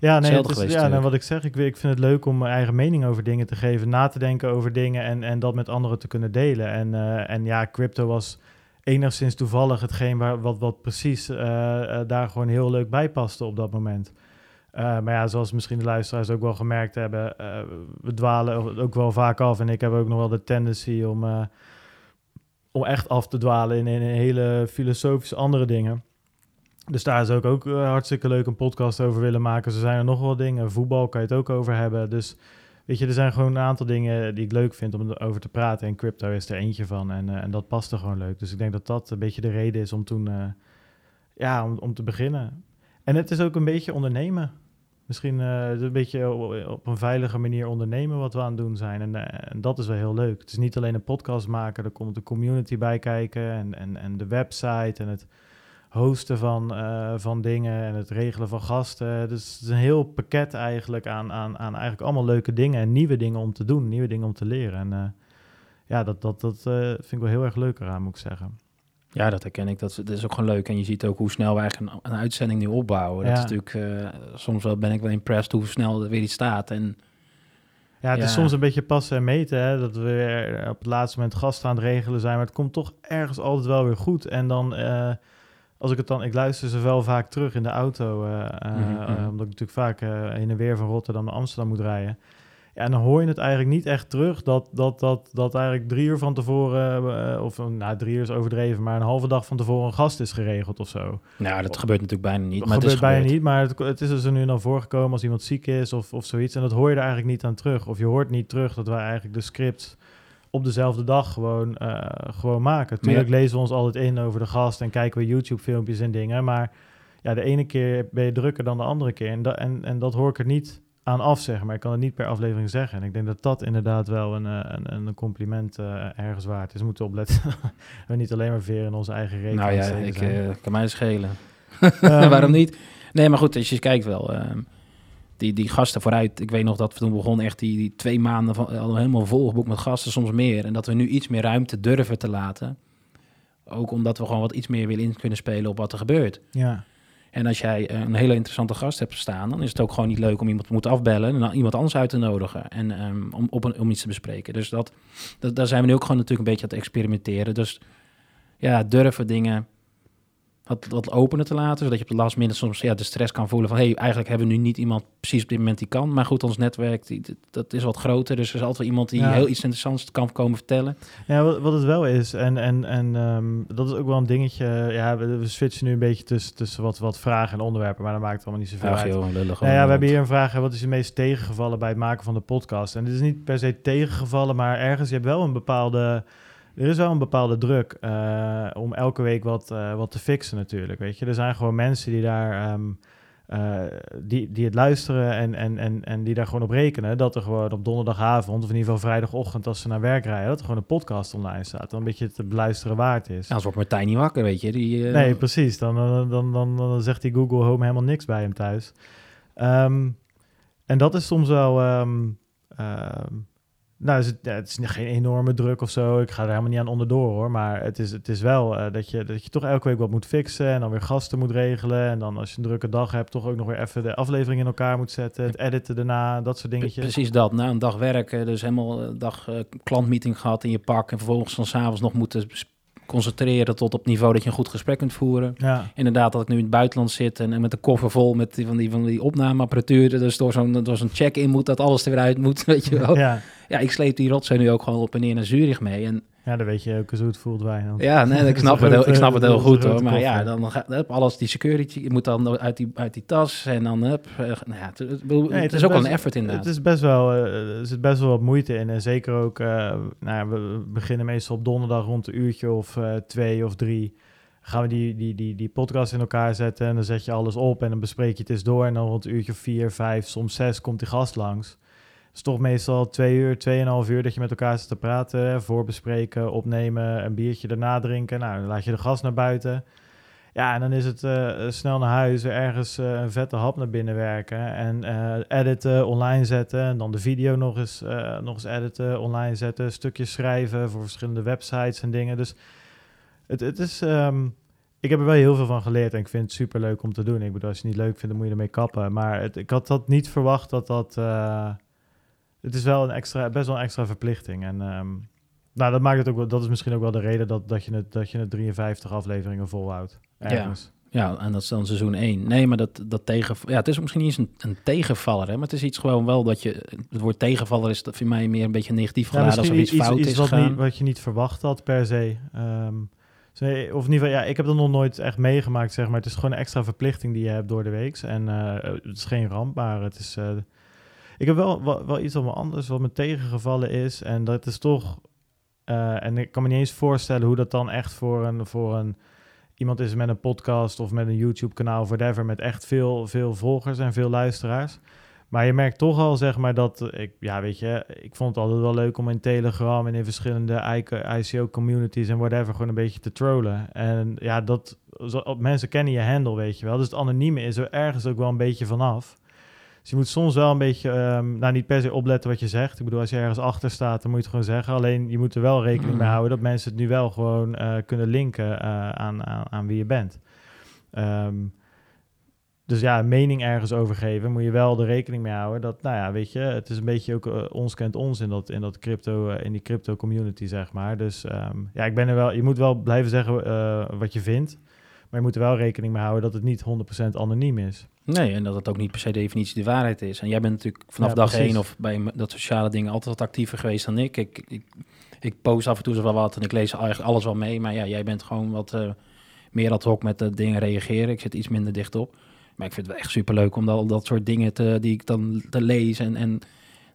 Ja, nee, het is, geweest, ja, nou, wat ik zeg, ik, ik vind het leuk om mijn eigen mening over dingen te geven, na te denken over dingen en, en dat met anderen te kunnen delen. En, uh, en ja, crypto was enigszins toevallig hetgeen waar, wat, wat precies uh, uh, daar gewoon heel leuk bij paste op dat moment. Maar ja, zoals misschien de luisteraars ook wel gemerkt hebben, we dwalen ook wel vaak af. En ik heb ook nog wel de tendency om om echt af te dwalen in, in hele filosofische andere dingen. Dus daar is ook, ook uh, hartstikke leuk een podcast over willen maken. Zo zijn er nog wel dingen. Voetbal kan je het ook over hebben. Dus weet je, er zijn gewoon een aantal dingen die ik leuk vind om erover te praten. En crypto is er eentje van. En, uh, en dat past er gewoon leuk. Dus ik denk dat dat een beetje de reden is om toen, uh, ja, om, om te beginnen. En het is ook een beetje ondernemen. Misschien een beetje op een veilige manier ondernemen wat we aan het doen zijn. En, en, dat is wel heel leuk. Het is niet alleen een podcast maken, er komt de community bij kijken en, en, en de website en het hosten van, uh, van dingen en het regelen van gasten. Dus het is een heel pakket eigenlijk aan, aan, aan eigenlijk allemaal leuke dingen en nieuwe dingen om te doen, nieuwe dingen om te leren. En ja, dat, dat, dat vind ik wel heel erg leuk eraan, moet ik zeggen. Ja, dat herken ik. Dat, dat is ook gewoon leuk. En je ziet ook hoe snel we eigenlijk een, een uitzending nu opbouwen. Ja. Dat is natuurlijk, soms wel ben ik wel impressed hoe snel er weer iets staat. En, ja, het ja. is soms een beetje passen en meten. Hè? Dat we weer op het laatste moment gasten aan het regelen zijn. Maar het komt toch ergens altijd wel weer goed. En dan, uh, als ik het dan, ik luister ze wel vaak terug in de auto. Uh, mm -hmm. omdat ik natuurlijk vaak heen en weer van Rotterdam naar Amsterdam moet rijden. Ja, en dan hoor je het eigenlijk niet echt terug dat, dat, dat, dat eigenlijk drie uur van tevoren, of nou, drie uur is overdreven, maar een halve dag van tevoren een gast is geregeld of zo. Nou, dat gebeurt natuurlijk bijna niet. Dat maar gebeurt het is bijna niet, maar het, het is er zo nu dan voorgekomen als iemand ziek is of, of zoiets. En dat hoor je er eigenlijk niet aan terug. Of je hoort niet terug dat wij eigenlijk de scripts op dezelfde dag gewoon, uh, gewoon maken. Tuurlijk ja. lezen we ons altijd in over de gast en kijken we YouTube-filmpjes en dingen, maar ja, de ene keer ben je drukker dan de andere keer. En, da en, en dat hoor ik er niet aan af, zeg maar. Ik kan het niet per aflevering zeggen. En ik denk dat dat inderdaad wel een, een, een compliment uh, ergens waard is. We moeten opletten (laughs) we niet alleen maar weer in onze eigen rekening Nou ja, ik uh, kan mij schelen. um, (laughs) (laughs) Waarom niet? Nee, maar goed, als je kijkt wel... Um, die, die gasten vooruit, ik weet nog dat we toen begonnen echt die, die twee maanden van, helemaal volgeboekt met gasten, soms meer. En dat we nu iets meer ruimte durven te laten. Ook omdat we gewoon wat iets meer willen in kunnen spelen op wat er gebeurt. Ja. En als jij een hele interessante gast hebt staan, dan is het ook gewoon niet leuk om iemand te moeten afbellen en dan iemand anders uit te nodigen en um, om, op een, om iets te bespreken. Dus dat, dat, daar zijn we nu ook gewoon natuurlijk een beetje aan het experimenteren. Dus ja, durven dingen wat, wat opener te laten. Zodat je op de last minute soms ja, de stress kan voelen van... hé, hey, eigenlijk hebben we nu niet iemand precies op dit moment die kan. Maar goed, ons netwerk, die, dat is wat groter. Dus er is altijd wel iemand die Ja. heel iets interessants kan komen vertellen. Ja, wat, wat het wel is, en, en, en ehm, dat is ook wel een dingetje. Ja, we, we switchen nu een beetje tussen, tussen wat, wat vragen en onderwerpen, maar dat maakt allemaal niet zoveel Ach uit. joh, lullig. Nou ja, we hebben hier een vraag. hè, Wat is je meest tegengevallen bij het maken van de podcast? En dit is niet per se tegengevallen, maar ergens, je hebt wel een bepaalde... Er is wel een bepaalde druk eh, om elke week wat, eh, wat te fixen natuurlijk, weet je. Er zijn gewoon mensen die daar... ehm, eh, die, die het luisteren en, en, en, en die daar gewoon op rekenen... dat er gewoon op donderdagavond of in ieder geval vrijdagochtend... als ze naar werk rijden, dat er gewoon een podcast online staat. Dan een beetje te beluisteren waard is. Ja, anders wordt Martijn niet wakker, weet je. Die, Nee, precies. Dan, dan, dan, dan, dan zegt die Google Home helemaal niks bij hem thuis. Ehm, en dat is soms wel... ehm, nou, het, is geen enorme druk of zo. Ik ga er helemaal niet aan onderdoor hoor. Maar het is, het is wel eh, dat, je, dat je toch elke week wat moet fixen. En dan weer gasten moet regelen. En dan als je een drukke dag hebt, toch ook nog weer even de aflevering in elkaar moet zetten. Het editen daarna, dat soort dingetjes. Precies dat. Na een dag werken, dus helemaal een dag eh, klantmeeting gehad in je pak... en vervolgens dan s'avonds nog moeten concentreren tot op niveau dat je een goed gesprek kunt voeren. Ja, Inderdaad, dat ik nu in het buitenland zit en, en met een koffer vol met die, van, die, van die opnameapparatuur. Dus door zo'n, door zo'n check-in moet dat alles er weer uit moet, (laughs) weet je wel. Ja. ja. ik sleep die rotzooi nu ook gewoon op en neer naar Zurich mee. En ja, dan weet je ook eens hoe het voelt bij hem. ja, nee, ik (laughs) snap, het, heel, ik snap het heel goed hoor. Maar ja, dan hup, alles, die security, je moet dan uit die, uit die tas en dan hup. eh, nou ja, het, is ook wel een effort inderdaad. Het is best wel, eh, er zit best wel wat moeite in. En zeker ook, eh, nou, ja, we beginnen meestal op donderdag rond een uurtje of twee of drie. Gaan we die, die, die, die podcast in elkaar zetten en dan zet je alles op en dan bespreek je het eens door. En dan rond een uurtje of vier, vijf, soms zes komt die gast langs. Is toch meestal twee uur, tweeënhalf uur dat je met elkaar zit te praten. Voorbespreken, opnemen, een biertje erna drinken. Nou, dan laat je de gast naar buiten. Ja, en dan is het eh, snel naar huis, ergens eh, een vette hap naar binnen werken. En eh, editen, online zetten. En dan de video nog eens, nog eens editen, online zetten. Stukjes schrijven voor verschillende websites en dingen. Dus het, het is... ehm, ik heb er wel heel veel van geleerd en ik vind het super leuk om te doen. Ik bedoel, als je het niet leuk vindt, dan moet je ermee kappen. Maar het, ik had dat niet verwacht dat dat... het is wel een extra, best wel een extra verplichting. En ehm, nou, dat maakt het ook wel, dat is misschien ook wel de reden dat, dat, je, het, dat je het 53 afleveringen volhoudt. Ergens. Ja, en dat is dan seizoen 1. Nee, maar dat, dat tegen... Ja, het is misschien niet eens een, een tegenvaller, hè, maar het is iets gewoon wel dat je... Het woord tegenvaller is dat voor mij meer een beetje negatief Ja, geladen als er iets, fout iets is wat, gegaan. niet, wat je niet verwacht had per se. Ehm, dus nee, of in ieder geval, ja, ik heb dat nog nooit echt meegemaakt, zeg maar. Het is gewoon een extra verplichting die je hebt door de week. En eh, het is geen ramp, maar het is... eh, ik heb wel, wel, iets me anders, wat me tegengevallen is. En dat is toch... eh, en ik kan me niet eens voorstellen hoe dat dan echt voor een... Voor een iemand is met een podcast of met een YouTube-kanaal of whatever... met echt veel, veel volgers en veel luisteraars... Maar je merkt toch al, zeg maar, dat ik, ja, weet je, ik vond het altijd wel leuk om in Telegram en in verschillende ICO-communities en whatever gewoon een beetje te trollen. En ja, dat, mensen kennen je handle, weet je wel. Dus het anonieme is er ergens ook wel een beetje vanaf. Dus je moet soms wel een beetje, ehm, nou niet per se opletten wat je zegt. Ik bedoel, als je ergens achter staat, dan moet je het gewoon zeggen. Alleen je moet er wel rekening mee Mm. houden dat mensen het nu wel gewoon eh, kunnen linken eh, aan, aan, aan wie je bent. Ehm, dus ja, een mening ergens over geven, moet je wel er rekening mee houden dat, nou ja, weet je, het is een beetje ook eh, ons kent ons in dat, in dat crypto, in die crypto community, zeg maar. Dus ehm, ja, ik ben er wel, je moet wel blijven zeggen wat je vindt, maar je moet er wel rekening mee houden dat het niet 100% anoniem is. Nee, en dat het ook niet per se definitie de waarheid is. En jij bent natuurlijk vanaf Ja, dag precies. één of bij dat sociale dingen altijd wat actiever geweest dan ik. Ik, ik, ik post af en toe wel wat en ik lees eigenlijk alles wel mee. Maar ja, jij bent gewoon wat eh, meer ad hoc met de dingen reageren. Ik zit iets minder dicht op. Maar ik vind het wel echt superleuk om dat, dat soort dingen te, die ik dan te lezen. En, en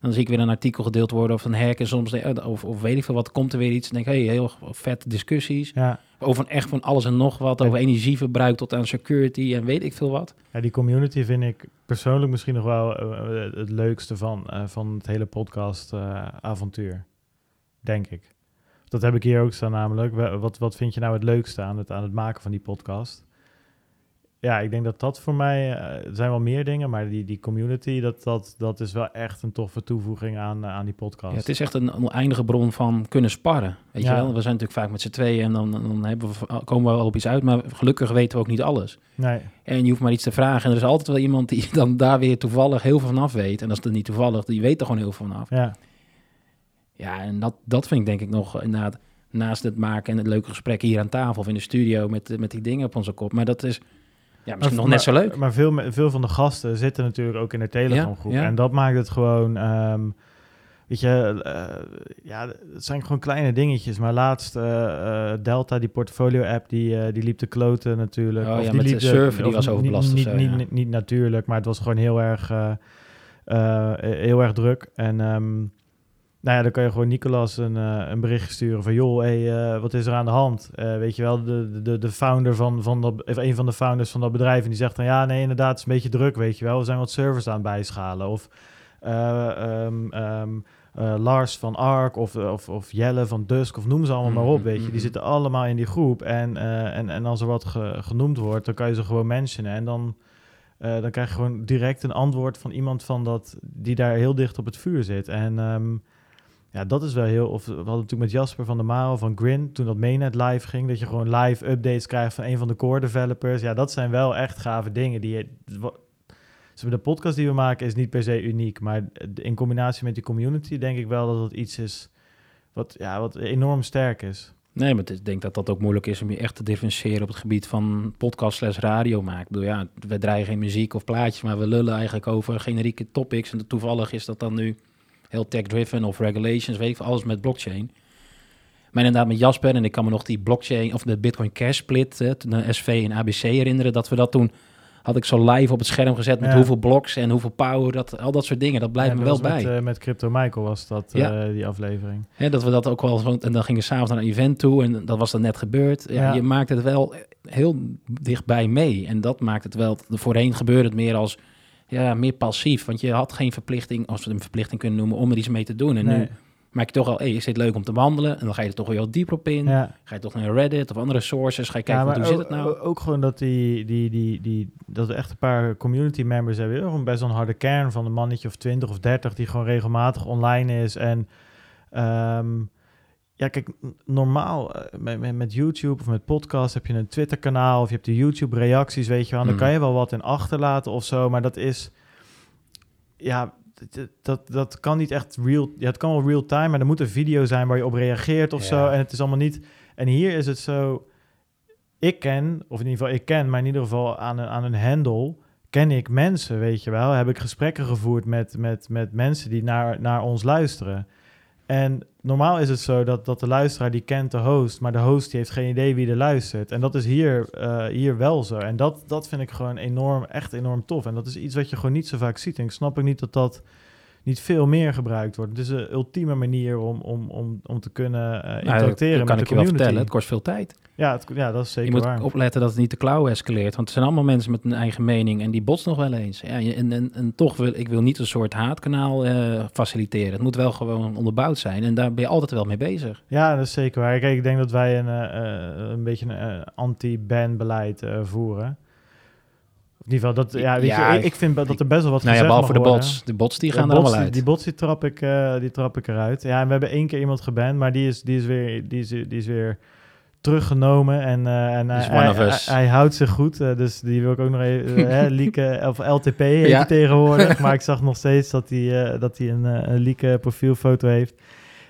dan zie ik weer een artikel gedeeld worden of een hack. En soms ik, of, of weet ik veel wat, komt er weer iets. En denk ik, hey, heel vette discussies. Ja, Over echt van alles en nog wat. Over energieverbruik tot aan security en weet ik veel wat. ja die community vind ik persoonlijk misschien nog wel eh, het leukste van, eh, van het hele podcast eh, avontuur, denk ik. Dat heb ik hier ook staan namelijk. Wa- Wat, wat vind je nou het leukste aan het, aan het maken van die podcast? Ja, ik denk dat dat voor mij... eh, er zijn wel meer dingen, maar die, die community... Dat, dat, dat is wel echt een toffe toevoeging aan, eh, aan die podcast. Ja, het is echt een oneindige bron van kunnen sparren. Weet Ja. je wel? We zijn natuurlijk vaak met z'n tweeën en dan, dan hebben we, komen we wel op iets uit. Maar gelukkig weten we ook niet alles. Nee, En je hoeft maar iets te vragen. En er is altijd wel iemand die dan daar weer toevallig heel veel vanaf weet. En dat is dan niet toevallig, die weet er gewoon heel veel vanaf. ja. Ja, en dat, dat vind ik denk ik nog inderdaad naast het maken en het leuke gesprek hier aan tafel of in de studio met, met die dingen op onze kop. Maar dat is ja, misschien nog net zo leuk. Maar veel, veel van de gasten zitten natuurlijk ook in de Telegram groep. Ja, ja. En dat maakt het gewoon... ehm, weet je, eh, ja, het zijn gewoon kleine dingetjes. Maar laatst eh, eh, Delta, die portfolio-app, die, die liep te kloten natuurlijk. Oh ja, die met de liep server, die of was niet- overbelast of Niet, zo, niet, ja. niet, niet natuurlijk, maar het was gewoon heel erg, heel erg druk. En... ehm, nou ja, dan kan je gewoon Nicolas een, eh, een berichtje sturen van... joh, hey, eh, wat is er aan de hand? Eh, weet je wel, de, de, de founder van, van dat... of een van de founders van dat bedrijf... en die zegt dan... ja, nee, inderdaad, het is een beetje druk, weet je wel. We zijn wat servers aan het bijschalen. Of eh, ehm, ehm, eh, Lars van Ark of, of, of Jelle van Dusk... of noem ze allemaal maar op, Mhm, weet je. mhm. Die zitten allemaal in die groep. En, en, en als er wat ge- genoemd wordt, dan kan je ze gewoon mentionen. En dan... dan krijg je gewoon direct een antwoord van iemand van dat, die daar heel dicht op het vuur zit. En ehm, ja, dat is wel heel... Of, we hadden natuurlijk met Jasper van der Marel van Grin... toen dat mainnet live ging... dat je gewoon live updates krijgt van een van de core developers. Ja, dat zijn wel echt gave dingen. Die, je- de podcast die we maken is niet per se uniek... maar in combinatie met die community denk ik wel dat het iets is... wat, ja, wat enorm sterk is. Nee, maar ik denk dat dat ook moeilijk is om je echt te differentiëren op het gebied van podcast slash radio maken. Ik bedoel, ja, we draaien geen muziek of plaatjes, maar we lullen eigenlijk over generieke topics. En toevallig is dat dan nu heel tech-driven of regulations, weet ik veel, alles met blockchain. Maar inderdaad met Jasper, en ik kan me nog die blockchain of de Bitcoin Cash split, de SV en ABC herinneren, dat we dat toen, had ik zo live op het scherm gezet met Ja. hoeveel blocks en hoeveel power, dat, al dat soort dingen, dat blijft me wel bij. Met, eh, met Crypto Michael was dat, Ja. eh, die aflevering. Hè, dat we dat ook wel. En dan gingen we s'avonds naar een event toe. En dat was dan net gebeurd. Ja, Ja. Je maakt het wel heel dichtbij mee. En dat maakt het wel. Voorheen gebeurde het meer als. Ja, meer passief. Want je had geen verplichting, als we het een verplichting kunnen noemen, om er iets mee te doen. En Nee. nu maak je toch al, hey, is dit leuk om te behandelen? En dan ga je er toch weer dieper op in. Ja. Ga je toch naar Reddit of andere sources. Ga je kijken, Ja, hoe zit het nou? Ook gewoon dat, die, die, die, die, dat we echt een paar community members hebben. Gewoon best wel een harde kern van een mannetje of 20 of 30 die gewoon regelmatig online is. En ehm, ja, kijk, normaal eh, met, met, YouTube of met podcast heb je een Twitter kanaal of je hebt de YouTube reacties, weet je wel. Dan Mhm. kan je wel wat in achterlaten of zo, maar dat is, ja, dat, dat, dat kan niet echt real, ja, het kan wel real time, maar er moet een video zijn waar je op reageert of Ja. zo. En het is allemaal niet, en hier is het zo, ik ken, of in ieder geval ik ken, maar in ieder geval aan een, aan een handle ken ik mensen, weet je wel. Heb ik gesprekken gevoerd met, met, met mensen die naar, naar ons luisteren. En normaal is het zo dat, dat de luisteraar die kent de host, maar de host die heeft geen idee wie er luistert. En dat is hier, eh, hier wel zo. En dat, dat vind ik gewoon enorm, echt enorm tof. En dat is iets wat je gewoon niet zo vaak ziet. En ik snap ook niet dat dat niet veel meer gebruikt wordt. Het is een ultieme manier om, om, om, om te kunnen Nou, interacteren dat kan met ik de je wel community. vertellen. Het kost veel tijd. Ja, het, ja, dat is zeker je moet waar. opletten dat het niet de klauw escaleert. Want er zijn allemaal mensen met een eigen mening en die botsen nog wel eens. Ja, en, en, en toch wil ik wil niet een soort haatkanaal eh, faciliteren. Het moet wel gewoon onderbouwd zijn. En daar ben je altijd wel mee bezig. Ja, dat is zeker waar. Kijk, ik denk dat wij een, eh, een beetje een anti-ban beleid voeren. In ieder geval, dat, ja, weet Ja, je, ik, ik vind dat er best wel wat nou ja, behalve de worden. bots. De bots die De gaan er bots, allemaal die- uit. Die bots die trap, ik, eh, die trap ik eruit. Ja, en we hebben één keer iemand geband, maar die is, die is, weer, die is, die is weer teruggenomen. En, eh, en hij, hij, us. hij- hij houdt zich goed. eh, dus die wil ik ook nog even (laughs) hè. Of LTP heet Ja. hij tegenwoordig. (laughs) maar ik zag nog steeds dat hij, dat hij een, een leak profielfoto heeft.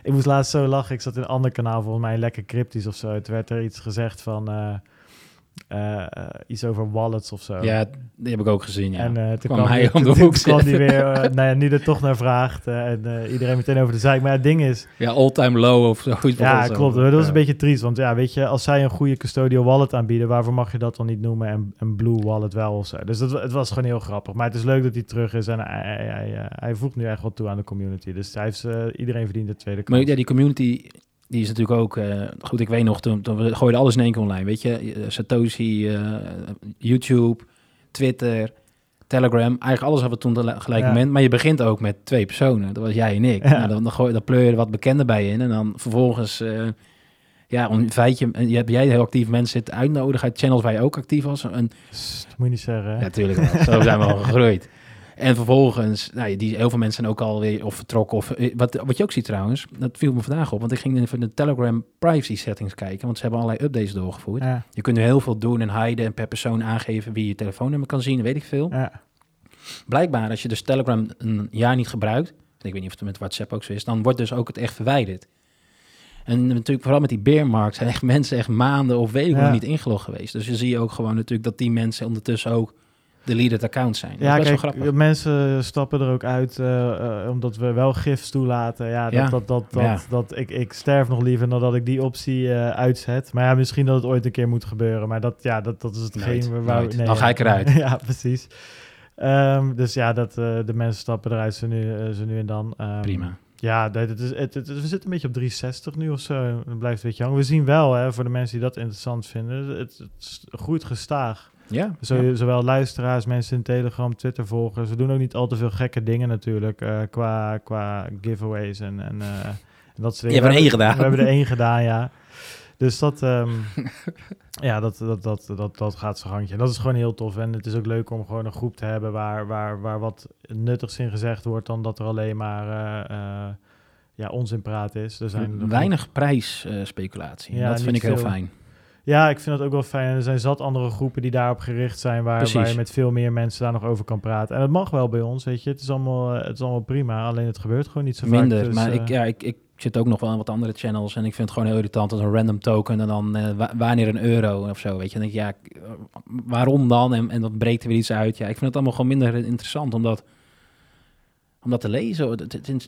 Ik moest laatst zo lachen. Ik zat in een ander kanaal, volgens mij lekker cryptisch of zo. Het werd er iets gezegd van... eh, eh, iets over wallets of zo. Ja, die heb ik ook gezien. Ja. En eh, toen Kwam kwam hij om de toen hoek kwam die weer, eh, nou ja, nu er toch naar vraagt en iedereen meteen over de zaak. Maar het ding is, ja, all-time low of zoiets. ja, klopt. Dat Ja. een beetje triest, want ja, weet je, als zij een goede custodial wallet aanbieden, waarvoor mag je dat dan niet noemen en een blue wallet wel of zo? Dus dat, het was gewoon heel grappig. Maar het is leuk dat hij terug is en hij, hij, hij, hij voegt nu echt wel toe aan de community. Dus hij heeft, iedereen verdient de tweede kans. Maar ja, die community, die is natuurlijk ook... eh, goed, ik weet nog, toen, toen we gooiden alles in één keer online. Weet je, Eh, Satoshi, eh, YouTube, Twitter, Telegram. Eigenlijk alles hadden we toen tele- gelijk Ja. moment. Maar je begint ook met twee personen. Dat was jij en ik. Ja. Nou, dan, dan, gooi, dan pleur je er wat bekenden bij in. En dan vervolgens... ja, om een feitje, en je hebt jij heel actief mensen zitten uitnodigen uit channels waar je ook actief was. En dat moet je niet zeggen. hè? ja, wel. Zo zijn we al gegroeid. (laughs) En vervolgens, nou, die, heel veel mensen zijn ook alweer of vertrokken. Of, eh, wat, wat je ook ziet trouwens, dat viel me vandaag op. Want ik ging even de Telegram privacy settings kijken. Want ze hebben allerlei updates doorgevoerd. Ja, Je kunt nu heel veel doen en hiden en per persoon aangeven wie je telefoonnummer kan zien. Weet ik veel. ja. Blijkbaar, als je dus Telegram een jaar niet gebruikt. en Ik weet niet of het met WhatsApp ook zo is. Dan wordt dus ook het echt verwijderd. En natuurlijk vooral met die beermarkt zijn echt mensen echt maanden of weken Ja. niet ingelogd geweest. Dus je zie je ook gewoon natuurlijk dat die mensen ondertussen ook deleted account zijn. Dat Ja, is best kijk, wel grappig. mensen stappen er ook uit eh, eh, omdat we wel gifs toelaten. Ja, dat, Ja. dat, dat, dat, Ja. dat, ik, ik sterf nog liever dan dat ik die optie eh, uitzet. Maar ja, misschien dat het ooit een keer moet gebeuren. Maar dat, ja, dat, dat is hetgeen Nooit, waar nee, Dan ga ik eruit. (laughs) ja, precies. Ehm, dus ja, dat, de mensen stappen eruit zo nu, zo nu en dan. Ehm, Prima. Ja, dat- het is, het, het- we zitten een beetje op 360 nu of zo. Het blijft een beetje hangen. We zien wel, hè, voor de mensen die dat interessant vinden, het, het groeit gestaag. Ja, Zo, ja. Zowel luisteraars, mensen in Telegram, Twitter volgers. We doen ook niet al te veel gekke dingen natuurlijk. eh, qua, qua giveaways en, en, eh, dat soort Je hebt er dingen. één gedaan. We hebben er één gedaan, ja. Dus dat, ehm, (laughs) ja, dat, dat, dat, dat, dat gaat zijn gangje. En dat is gewoon heel tof. En het is ook leuk om gewoon een groep te hebben waar, waar, waar wat nuttigs in gezegd wordt... dan dat er alleen maar eh, eh, ja, onzin praat is. Er zijn Weinig prijsspeculatie. Ja, dat vind ik heel veel. fijn. Ja, ik vind dat ook wel fijn. Er zijn zat andere groepen die daarop gericht zijn, waar, waar je met veel meer mensen daar nog over kan praten. En dat mag wel bij ons, weet je. Het is allemaal, eh, het is allemaal prima, alleen het gebeurt gewoon niet zo Minder. vaak. Dus, maar eh, ik, ja, ik, ik zit ook nog wel aan wat andere channels en ik vind het gewoon heel irritant als een random token en dan eh, wa- wanneer een euro of zo, weet je. Dan denk ik, ja, eh, waarom dan? En, en dat breekt er weer iets uit. Ja, ik vind het allemaal gewoon minder interessant om dat, om dat te lezen.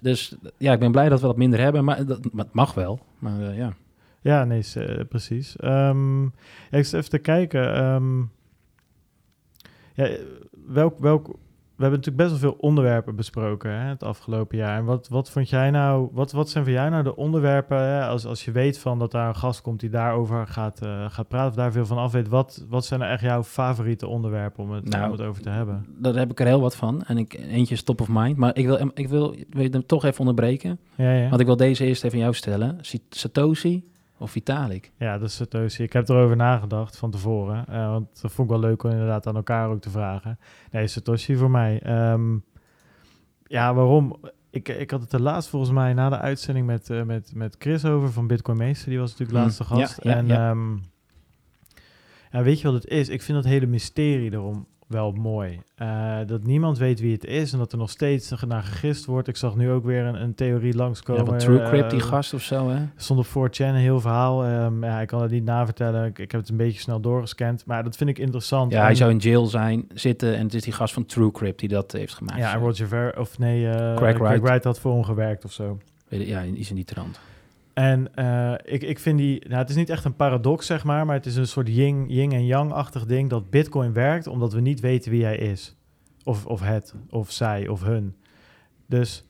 Dus ja, ik ben blij dat we dat minder hebben, maar, dat, maar het mag wel. Maar eh, ja. Ja, nee, eh, precies. Ja, ik zit even te kijken. ehm, ja, eh, welk, welk, we hebben natuurlijk best wel veel onderwerpen besproken hè, het afgelopen jaar. En wat, wat vond jij nou, wat, wat zijn voor jou nou de onderwerpen, hè, als, als je weet van dat daar een gast komt die daarover gaat, eh, gaat praten of daar veel van af weet, wat, wat zijn nou echt jouw favoriete onderwerpen om het, Nou, om het over te hebben? Daar heb ik er heel wat van. En ik, eentje is top of mind. Maar ik wil, ik wil, wil hem toch even onderbreken. Ja, ja. Want ik wil deze eerst even aan jou stellen. Sa- Satoshi of Vitalik? Ja, dat is Satoshi. Ik heb erover nagedacht van tevoren. eh, want dat vond ik wel leuk om inderdaad aan elkaar ook te vragen. Nee, Satoshi voor mij. Ehm, ja, waarom? Ik, ik had het er laatst volgens mij na de uitzending met, eh, met, met Chris over van Bitcoin Meester. Die was natuurlijk Mm, laatste ja, gast. ja, en ja. ehm, ja, weet je wat het is? Ik vind dat hele mysterie erom wel mooi. Eh, dat niemand weet wie het is en dat er nog steeds naar gegist wordt. Ik zag nu ook weer een, een theorie Ja, langskomen. van TrueCrypt, die eh, gast of zo, hè? stond op 4chan een heel verhaal. Ehm, ja, ik kan het niet navertellen. Ik, ik heb het een beetje snel doorgescand. Maar dat vind ik interessant. Ja, hij zou in jail zijn, zitten. En het is die gast van TrueCrypt die dat heeft gemaakt. Ja, en Roger Ver... Of nee, eh Craig Wright. Wright had voor hem gewerkt of zo. Ja, iets in die trant. En eh, ik, ik vind die... Nou, het is niet echt een paradox, zeg maar. Maar het is een soort yin, yin en yang-achtig ding... dat Bitcoin werkt omdat we niet weten wie hij is. Of, of het, of zij, of hun. Dus...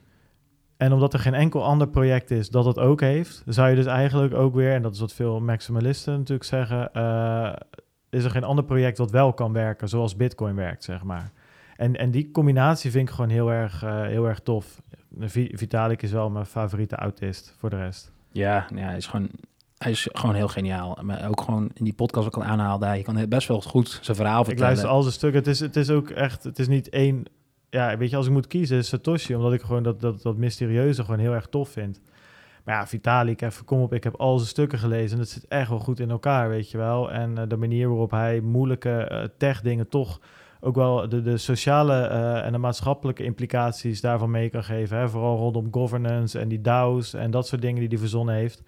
En omdat er geen enkel ander project is dat het ook heeft... zou je dus eigenlijk ook weer... en dat is wat veel maximalisten natuurlijk zeggen... eh, is er geen ander project dat wel kan werken zoals Bitcoin werkt, zeg maar. En, en die combinatie vind ik gewoon heel erg, eh, heel erg tof. Vi- Vitalik is wel mijn favoriete autist voor de rest. Ja, ja, hij is gewoon... Hij is gewoon heel geniaal. Maar ook gewoon in die podcast ook al aanhaalde hij kan best wel goed zijn verhaal Ik vertellen. luister al zijn stukken. Het is, het is ook echt, het is niet één... Ja, weet je, als ik moet kiezen is Satoshi, omdat ik gewoon dat, dat, dat mysterieuze gewoon heel erg tof vind. Maar ja, Vitalik, even kom op, ik heb al zijn stukken gelezen en dat zit echt wel goed in elkaar, weet je wel. En eh, de manier waarop hij moeilijke eh, tech-dingen toch ook wel de, de sociale eh, en de maatschappelijke implicaties daarvan mee kan geven. Hè? Vooral rondom governance en die DAO's en dat soort dingen die hij verzonnen heeft.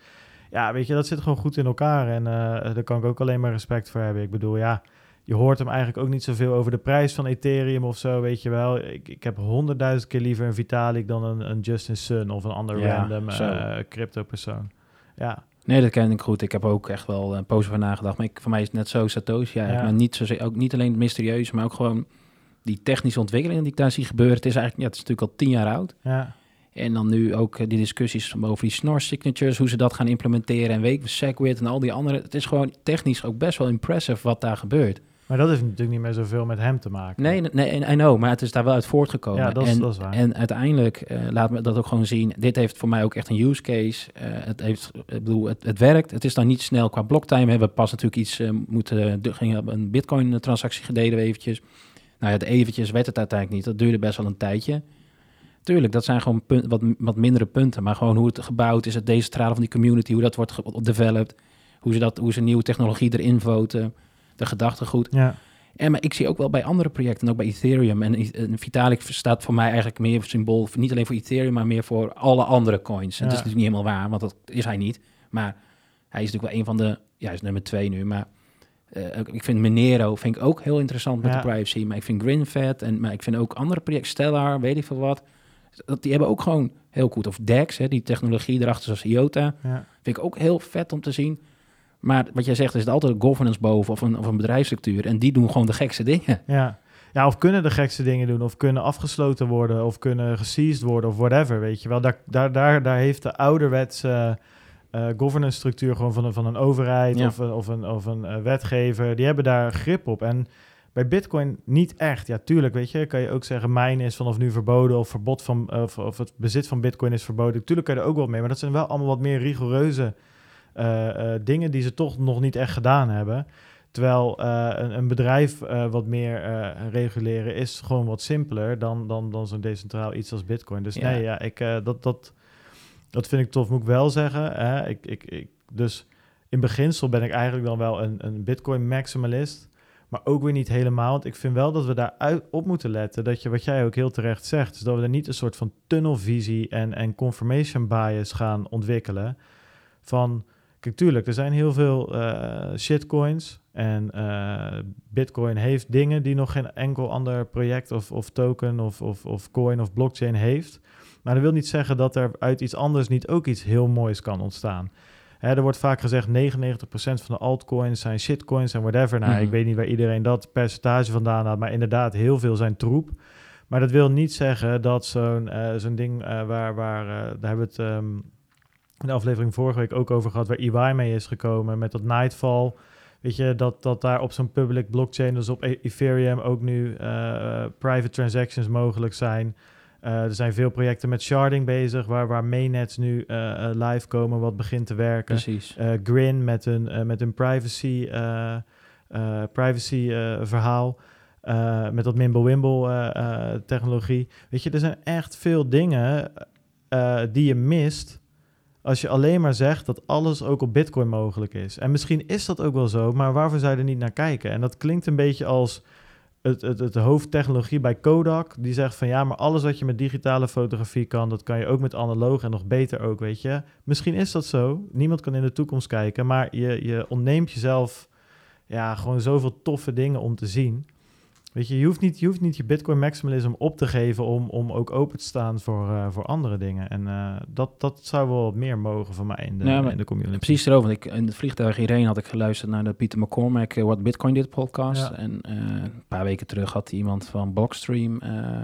Ja, weet je, dat zit gewoon goed in elkaar en eh, daar kan ik ook alleen maar respect voor hebben. Ik bedoel, ja, je hoort hem eigenlijk ook niet zoveel over de prijs van Ethereum of zo, weet je wel. Ik, ik heb honderdduizend keer liever een Vitalik dan een, een Justin Sun of een ander Ja, random eh, crypto persoon. Ja, Nee, dat ken ik goed. Ik heb ook echt wel een poos over nagedacht. Maar ik, voor mij is het net zo Satoshi eigenlijk. Ja. Maar niet, zozeer, ook niet alleen het mysterieuze, maar ook gewoon die technische ontwikkelingen die ik daar zie gebeuren. Het is eigenlijk, ja, het is natuurlijk al tien jaar oud. ja, En dan nu ook eh, die discussies over die snor signatures, hoe ze dat gaan implementeren en week SegWit en al die andere. Het is gewoon technisch ook best wel impressive wat daar gebeurt. Maar dat heeft natuurlijk niet meer zoveel met hem te maken. Nee, nee, I know, maar het is daar wel uit voortgekomen. Ja, dat is, en, dat is waar. en uiteindelijk eh, laat me dat ook gewoon zien. Dit heeft voor mij ook echt een use case. Eh, het, heeft, ik bedoel, het, het werkt. Het is dan niet snel qua blocktime. We hebben pas natuurlijk iets eh, moeten. Er ging een Bitcoin-transactie gededen eventjes. Nou ja, het eventjes werd het uiteindelijk niet. Dat duurde best wel een tijdje. Tuurlijk, dat zijn gewoon punt, wat, wat mindere punten. Maar gewoon hoe het gebouwd is, het decentrale van die community, hoe dat wordt developed. Hoe ze, dat, hoe ze nieuwe technologie erin voten. De gedachtegoed. Ja, En maar ik zie ook wel bij andere projecten, ook bij Ethereum. En, en Vitalik staat voor mij eigenlijk meer symbool, niet alleen voor Ethereum, maar meer voor alle andere coins. En Ja. dat is natuurlijk niet helemaal waar, want dat is hij niet. Maar hij is natuurlijk wel een van de, ja, hij is nummer twee nu, maar eh, ik vind Monero vind ik ook heel interessant met Ja. de privacy. Maar ik vind GrinFed en maar ik vind ook andere projecten, Stellar, weet ik veel wat. Dat, die hebben ook gewoon heel goed. Of DEX, hè, die technologie erachter zoals IOTA. Ja. Vind ik ook heel vet om te zien. Maar wat jij zegt, er zit altijd governance boven of een, of een bedrijfsstructuur. En die doen gewoon de gekste dingen. Ja. ja, of kunnen de gekste dingen doen, of kunnen afgesloten worden, of kunnen geseized worden, of whatever, weet je wel. Daar, daar, daar, daar heeft de ouderwetse eh, governance structuur gewoon van een, van een overheid Ja. of een, of een, of een eh, wetgever, die hebben daar grip op. En bij Bitcoin niet echt. Ja, tuurlijk, weet je, kan je ook zeggen, mijn is vanaf nu verboden, of verbod van, of, of het bezit van Bitcoin is verboden. Tuurlijk kan je er ook wel mee, maar dat zijn wel allemaal wat meer rigoureuze dingen die ze toch nog niet echt gedaan hebben. Terwijl eh, een, een bedrijf eh, wat meer eh, reguleren is gewoon wat simpeler dan, dan, dan zo'n decentraal iets als Bitcoin. Dus Ja. nee, ja, ik, eh, dat, dat, dat vind ik tof, moet ik wel zeggen. Hè? Ik, ik, ik, dus in beginsel ben ik eigenlijk dan wel een, een Bitcoin maximalist. Maar ook weer niet helemaal. Want ik vind wel dat we daar uit, op moeten letten. Dat je, wat jij ook heel terecht zegt, is dat we er niet een soort van tunnelvisie en, en confirmation bias gaan ontwikkelen. Van, kijk, tuurlijk, er zijn heel veel eh, shitcoins. En eh, Bitcoin heeft dingen die nog geen enkel ander project of, of token of, of, of coin of blockchain heeft. Maar dat wil niet zeggen dat er uit iets anders niet ook iets heel moois kan ontstaan. Hè, er wordt vaak gezegd 99% van de altcoins zijn shitcoins en whatever. Nou, Mhm. ik weet niet waar iedereen dat percentage vandaan had, maar inderdaad, heel veel zijn troep. Maar dat wil niet zeggen dat zo'n eh, zo'n ding waar, waar daar hebben we het ehm, de aflevering vorige week ook over gehad, waar EY mee is gekomen met dat Nightfall. Weet je, dat, dat daar op zo'n public blockchain, dus op E- Ethereum, ook nu eh, private transactions mogelijk zijn. Eh, er zijn veel projecten met sharding bezig, waar, waar mainnets nu eh, live komen, wat begint te werken. Precies. Grin met een, met een privacy, privacy verhaal. met dat Mimblewimble technologie. Weet je, er zijn echt veel dingen die je mist als je alleen maar zegt dat alles ook op Bitcoin mogelijk is. En misschien is dat ook wel zo, maar waarvoor zou je er niet naar kijken? En dat klinkt een beetje als het, het, het hoofdtechnologie bij Kodak. Die zegt van ja, maar alles wat je met digitale fotografie kan, dat kan je ook met analoog en nog beter ook, weet je. Misschien is dat zo. Niemand kan in de toekomst kijken, maar je, je ontneemt jezelf ja, gewoon zoveel toffe dingen om te zien. Weet je, je hoeft niet je, hoeft niet je Bitcoin maximalism op te geven om, om ook open te staan voor, eh, voor andere dingen. En eh, dat, dat zou wel wat meer mogen van mij in de, Ja, in de community. Precies erover. Want ik, in het vliegtuig hierheen had ik geluisterd naar de Pieter McCormack eh, What Bitcoin Did podcast. Ja. En een paar weken terug had hij iemand van Blockstream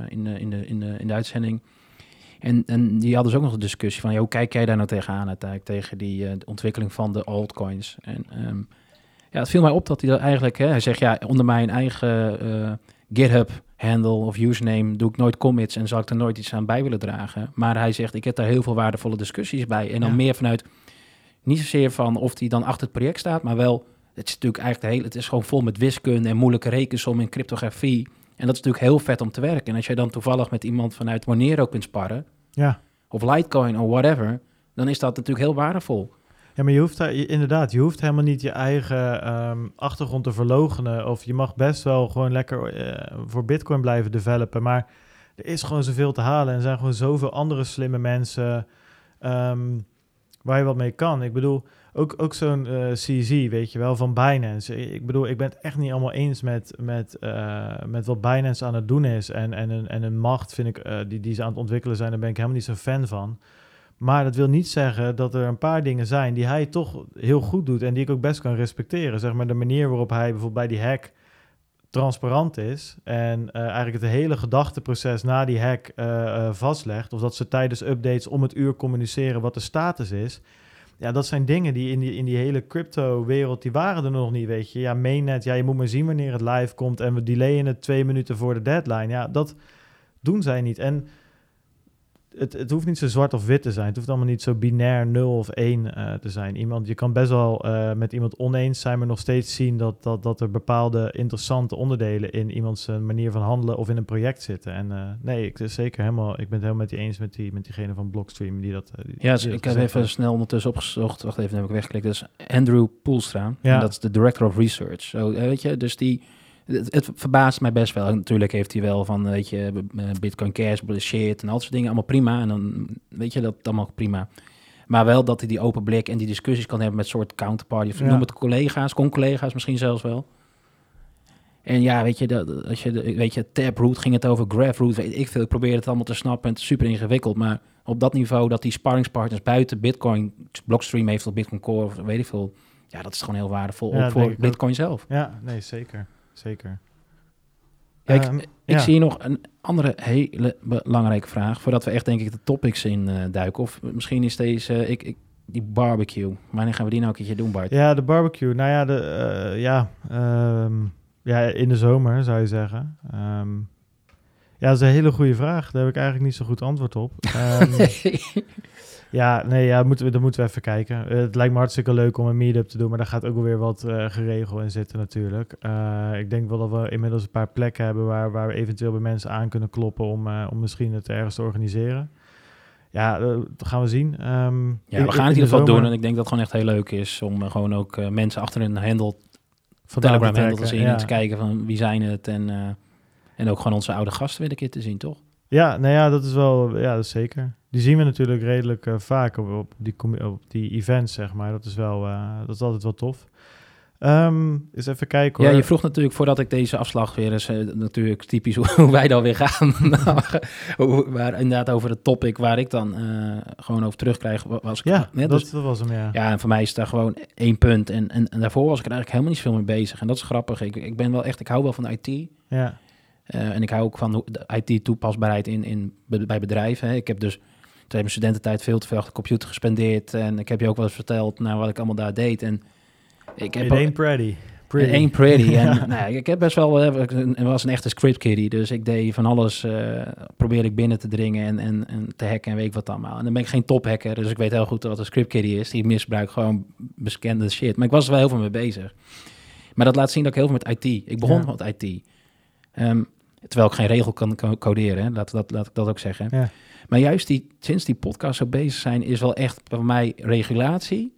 in, de, in, de, in, de, in de uitzending. En, en die hadden dus ook nog een discussie van, ja, hoe kijk jij daar nou tegenaan uiteindelijk, tegen die ontwikkeling van de altcoins? En ehm, ja, het viel mij op dat hij dat eigenlijk, hè, hij zegt, ja, onder mijn eigen eh, GitHub handle of username doe ik nooit commits en zal ik er nooit iets aan bij willen dragen. Maar hij zegt, ik heb daar heel veel waardevolle discussies bij. En dan Ja. meer vanuit, niet zozeer van of hij dan achter het project staat, maar wel, het is natuurlijk eigenlijk de hele, het is gewoon vol met wiskunde en moeilijke rekensom en cryptografie. En dat is natuurlijk heel vet om te werken. En als jij dan toevallig met iemand vanuit Monero kunt sparren, Ja. of Litecoin of whatever, dan is dat natuurlijk heel waardevol. Ja, maar je hoeft daar, inderdaad, je hoeft helemaal niet je eigen ehm, achtergrond te verlogenen. Of je mag best wel gewoon lekker eh, voor Bitcoin blijven developen. Maar er is gewoon zoveel te halen. En er zijn gewoon zoveel andere slimme mensen ehm, waar je wat mee kan. Ik bedoel, ook, ook zo'n eh, CZ, weet je wel, van Binance. Ik bedoel, ik ben het echt niet allemaal eens met, met, eh, met wat Binance aan het doen is. En, en, een, en een macht, vind ik, die, die ze aan het ontwikkelen zijn, daar ben ik helemaal niet zo'n fan van. Maar dat wil niet zeggen dat er een paar dingen zijn die hij toch heel goed doet en die ik ook best kan respecteren. Zeg maar de manier waarop hij bijvoorbeeld bij die hack transparant is en eh, eigenlijk het hele gedachteproces na die hack eh, eh, vastlegt. Of dat ze tijdens updates om het uur communiceren wat de status is. Ja, dat zijn dingen die in die, in die hele crypto-wereld, die waren er nog niet, weet je. Ja, mainnet, ja, je moet maar zien wanneer het live komt en we delayen het twee minuten voor de deadline. Ja, dat doen zij niet. En het, het hoeft niet zo zwart of wit te zijn. Het hoeft allemaal niet zo binair 0 of 1 eh, te zijn. Iemand, je kan best wel eh, met iemand oneens zijn, maar nog steeds zien dat, dat, dat er bepaalde interessante onderdelen in iemands eh, manier van handelen of in een project zitten. En nee, ik, zeker helemaal, ik ben het helemaal met die eens met, die, met diegene van Blockstream die dat. die- Ja, dus die ik heb even heeft. snel ondertussen opgezocht. Wacht even, dan heb ik weggeklikt. Dat is Andrew Poelstra. Ja. En dat is de Director of Research. Zo, weet je, dus die... Het, het verbaast mij best wel. En natuurlijk heeft hij wel van, weet je, Bitcoin Cash, shit en al dat soort dingen. Allemaal prima. En dan weet je dat allemaal prima. Maar wel dat hij die open blik en die discussies kan hebben met soort counterparty. Of Ja. noem het collega's, con-collega's misschien zelfs wel. En ja, weet je, dat, als je, weet je, Taproot ging het over, Graph weet ik veel. Ik probeer het allemaal te snappen en het is super ingewikkeld. Maar op dat niveau dat die sparringspartners buiten Bitcoin, Blockstream heeft of Bitcoin Core of weet ik veel. Ja, dat is gewoon heel waardevol, Ja, ook denk voor ook. Bitcoin zelf. Ja, nee, zeker. Zeker. Ja, ik- Ehm, Ik ja. zie nog een andere hele belangrijke vraag, voordat we echt denk ik de topics in eh, duiken. Of misschien is deze, ik, ik, die barbecue. Wanneer gaan we die nou een keertje doen, Bart? Ja, de barbecue. Nou ja, de, eh, ja, ehm, ja, in de zomer zou je zeggen. Ehm, ja, dat is een hele goede vraag. Daar heb ik eigenlijk niet zo goed antwoord op. (laughs) (laughs) Ja, nee, ja, moeten we, dan moeten we even kijken. Eh, het lijkt me hartstikke leuk om een meet-up te doen, maar daar gaat ook weer wat eh geregeld in zitten natuurlijk. Eh, ik denk wel dat we inmiddels een paar plekken hebben waar, waar we eventueel bij mensen aan kunnen kloppen om, om misschien het ergens te organiseren. Ja, dat gaan we zien. Ehm, Ja, in- we gaan het in ieder de geval doen. En ik denk dat het gewoon echt heel leuk is om gewoon ook mensen achter een handle, vandaan te Telegram handle te zien. ja. En te kijken van wie zijn het. En, en ook gewoon onze oude gasten weer een keer te zien, toch? Ja, nou ja, dat is wel, ja, dat is zeker. Die zien we natuurlijk redelijk eh, vaak op, op, die, op die events, zeg maar. Dat is wel, eh, dat is altijd wel tof. Ehm eens even kijken Ja, hoor. je vroeg natuurlijk voordat ik deze afslag weer eens, eh, natuurlijk typisch (laughs) hoe, wij dan weer gaan. (laughs) Maar inderdaad over het topic waar ik dan gewoon over terugkrijg. wa- Was ik, ja, net dat, dus- dat was hem, ja. Ja, en voor mij is daar gewoon één punt. En, en, en daarvoor was ik er eigenlijk helemaal niet veel mee bezig. En dat is grappig. Ik, ik ben wel echt, ik hou wel van IT. Ja, en ik hou ook van de IT-toepasbaarheid in, in, bij bedrijven. Hè. Ik heb dus tijdens mijn studententijd veel te veel achter de computer gespendeerd. En ik heb je ook wel eens verteld nou, wat ik allemaal daar deed. En ik heb It ain't pretty. pretty. één pretty. (laughs) En nou, ik heb best wel, eh, ik was een echte script kiddie. Dus ik deed van alles, eh probeerde ik binnen te dringen en, en, en te hacken en weet ik wat allemaal. En dan ben ik geen tophacker, dus ik weet heel goed wat een script kiddie is. Die misbruikt gewoon bekende shit. Maar ik was er wel heel veel mee bezig. Maar dat laat zien dat ik heel veel met IT. Ik begon Ja. met IT. Ehm, terwijl ik geen regel kan co- coderen, hè. Laat, dat, laat ik dat ook zeggen. Ja. Maar juist die, sinds die podcast zo bezig zijn, is wel echt voor mij regulatie.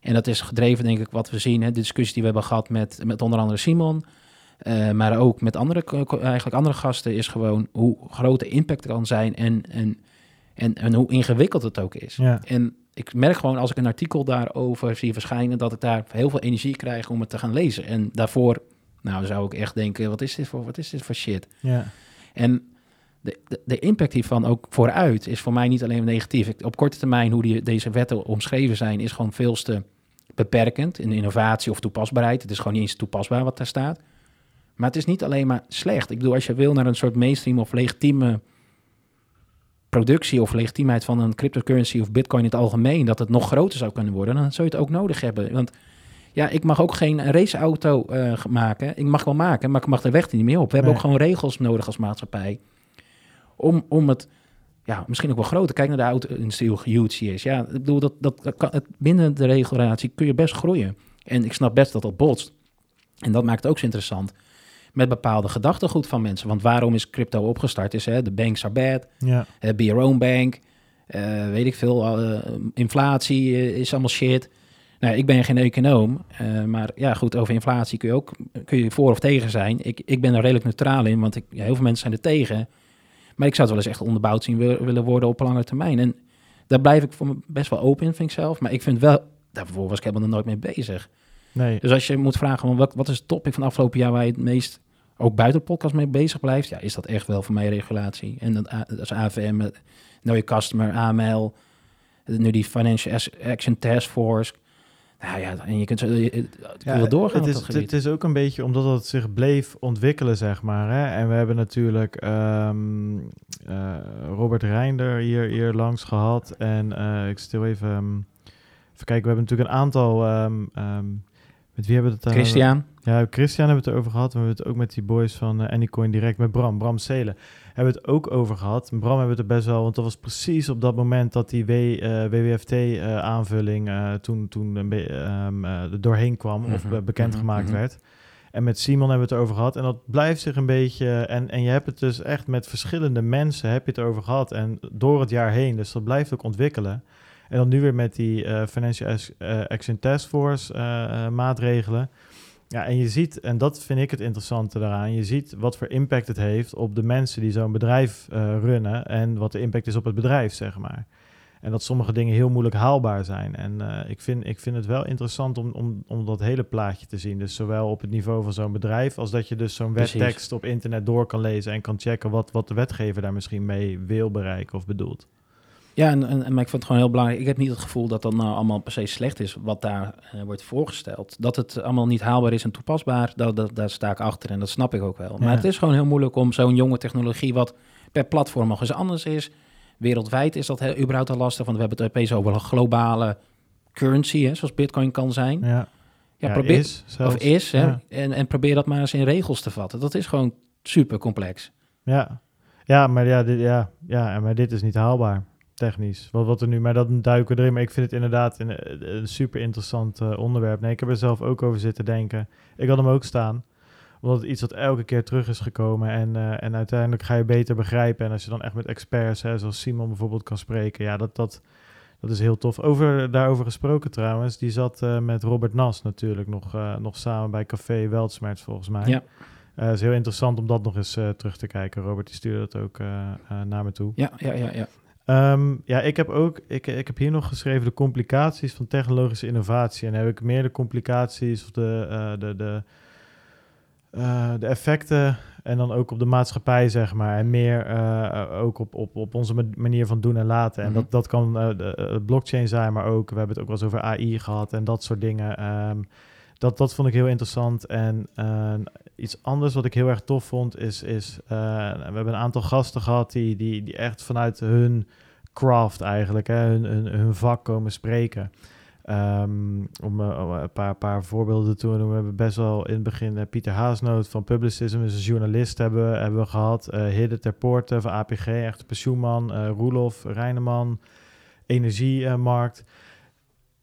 En dat is gedreven, denk ik, wat we zien. Hè, de discussie die we hebben gehad met, met onder andere Simon. eh, maar ook met andere, eigenlijk andere gasten, is gewoon hoe groot de impact kan zijn en, en, en, en hoe ingewikkeld het ook is. Ja. En ik merk gewoon als ik een artikel daarover zie verschijnen, dat ik daar heel veel energie krijg om het te gaan lezen. En daarvoor, nou, zou ik echt denken, wat is dit voor, wat is dit voor shit? Ja. En de, de, de impact hiervan ook vooruit is voor mij niet alleen negatief. Ik- op korte termijn, hoe die, deze wetten omschreven zijn, is gewoon veel te beperkend in innovatie of toepasbaarheid. Het is gewoon niet eens toepasbaar wat daar staat. Maar het is niet alleen maar slecht. Ik bedoel, als je wil naar een soort mainstream of legitieme productie of legitiemheid van een cryptocurrency of bitcoin in het algemeen, dat het nog groter zou kunnen worden, dan zou je het ook nodig hebben. Want ja, ik mag ook geen raceauto eh, maken. Ik mag wel maken, maar ik mag de weg er niet meer op. We hebben ook gewoon regels nodig als maatschappij. Om, om het ja, misschien ook wel groter. Kijk naar de auto-industrie, hoe huge is. Ja, ik bedoel, dat, dat, kan, het, binnen de regulatie kun je best groeien. En ik snap best dat dat botst. En dat maakt het ook zo interessant. Met bepaalde gedachtegoed van mensen. Want waarom is crypto opgestart? Is hè, de banks are bad. Ja. Be your own bank. Eh, weet ik veel. eh, inflatie is allemaal shit. Nou, ik ben geen econoom. eh, maar ja, goed, over inflatie kun je ook kun je voor of tegen zijn. Ik, ik ben er redelijk neutraal in, want ik, ja, heel veel mensen zijn er tegen. Maar ik zou het wel eens echt onderbouwd zien wil- willen worden op lange termijn. En daar blijf ik voor me best wel open in, vind ik zelf. Maar ik vind wel, daarvoor was ik helemaal nog nooit mee bezig. Nee. Dus als je moet vragen, wat, wat is het topic van afgelopen jaar waar je het meest, ook buiten de podcast mee bezig blijft? Ja, is dat echt wel voor mij regulatie. En dat, A- dat is AVM, eh, Your Customer, AML, eh, nu die Financial Action Task Force. Nou ja, en je kunt zo je, je- wil doorgaan het is, dat het, is ook een beetje omdat het zich bleef ontwikkelen, zeg maar. Hè? En we hebben natuurlijk ehm, eh, Robert Reinder hier, hier langs gehad. En eh, ik stil even, ehm, even kijken, we hebben natuurlijk een aantal... ehm, met wie hebben we het daar? Christian, Ja, Christian hebben we het over gehad. We hebben het ook met die boys van eh, Anycoin direct met Bram, Bram Selen. Hebben we het ook over gehad. Bram hebben we het er best wel, want dat was precies op dat moment dat die w, eh, WWFT-aanvulling eh, toen, toen eh, er doorheen kwam of Mhm, be- bekendgemaakt mhm. werd. En met Simon hebben we het over gehad. En dat blijft zich een beetje. En, en je hebt het dus echt met verschillende mensen heb je het over gehad. En door het jaar heen. Dus dat blijft ook ontwikkelen. En dan nu weer met die eh, Financial eh, Action Task Force eh, maatregelen. Ja, en je ziet, en dat vind ik het interessante daaraan, je ziet wat voor impact het heeft op de mensen die zo'n bedrijf runnen en wat de impact is op het bedrijf, zeg maar. En dat sommige dingen heel moeilijk haalbaar zijn. En ik, vind, ik vind het wel interessant om, om, om dat hele plaatje te zien. Dus zowel op het niveau van zo'n bedrijf, als dat je dus zo'n wettekst op internet door kan lezen en kan checken wat, wat de wetgever daar misschien mee wil bereiken of bedoelt. Ja, en, en, maar ik vind het gewoon heel belangrijk. Ik heb niet het gevoel dat dat nou allemaal per se slecht is wat daar eh, wordt voorgesteld. Dat het allemaal niet haalbaar is en toepasbaar, dat, dat, daar sta ik achter en dat snap ik ook wel. Maar het is gewoon heel moeilijk om zo'n jonge technologie, wat per platform nog eens anders is. Wereldwijd is dat heel, überhaupt al lastig, want we hebben het opeens over een globale currency, hè, zoals Bitcoin kan zijn. Ja, Ja, probeer, is zelfs. of is, hè, Ja. en, en probeer dat maar eens in regels te vatten. Dat is gewoon super complex. Ja, ja maar ja, dit, ja, ja, maar dit is niet haalbaar, technisch. Wat, wat er nu, maar dat duiken erin. Maar ik vind het inderdaad een, een super interessant eh, onderwerp. Nee, ik heb er zelf ook over zitten denken. Ik had hem ook staan, omdat het iets wat elke keer terug is gekomen. En, eh, en uiteindelijk ga je beter begrijpen. En als je dan echt met experts, hè, zoals Simon bijvoorbeeld, kan spreken. Ja, dat, dat, dat is heel tof. Over, daarover gesproken trouwens, die zat eh, met Robert Nas natuurlijk nog, nog samen bij Café Weltsmerts volgens mij. Ja. Is heel interessant om dat nog eens terug te kijken. Robert die stuurde dat ook naar me toe. Ja, ja, ja, ja. Ehm, ja, ik heb ook, ik, ik heb hier nog geschreven de complicaties van technologische innovatie. En dan heb ik meer de complicaties of de, eh, de, de, eh, de effecten en dan ook op de maatschappij, zeg maar. En meer eh, ook op, op, op onze ma- manier van doen en laten. En Mhm. dat, dat kan de, blockchain zijn, maar ook, we hebben het ook wel eens over AI gehad en dat soort dingen. Ehm, dat, dat vond ik heel interessant. En eh, iets anders wat ik heel erg tof vond, is, is eh, we hebben een aantal gasten gehad die, die, die echt vanuit hun craft eigenlijk, hè, hun, hun, hun vak komen spreken. Ehm, om eh, om een paar, paar voorbeelden te noemen. We hebben best wel in het begin Pieter Haasnoot van Publicism, is een journalist, hebben, hebben we gehad. Eh Hidde ter Poorte van APG, echt pensioenman. Roelof Reineman, Energiemarkt.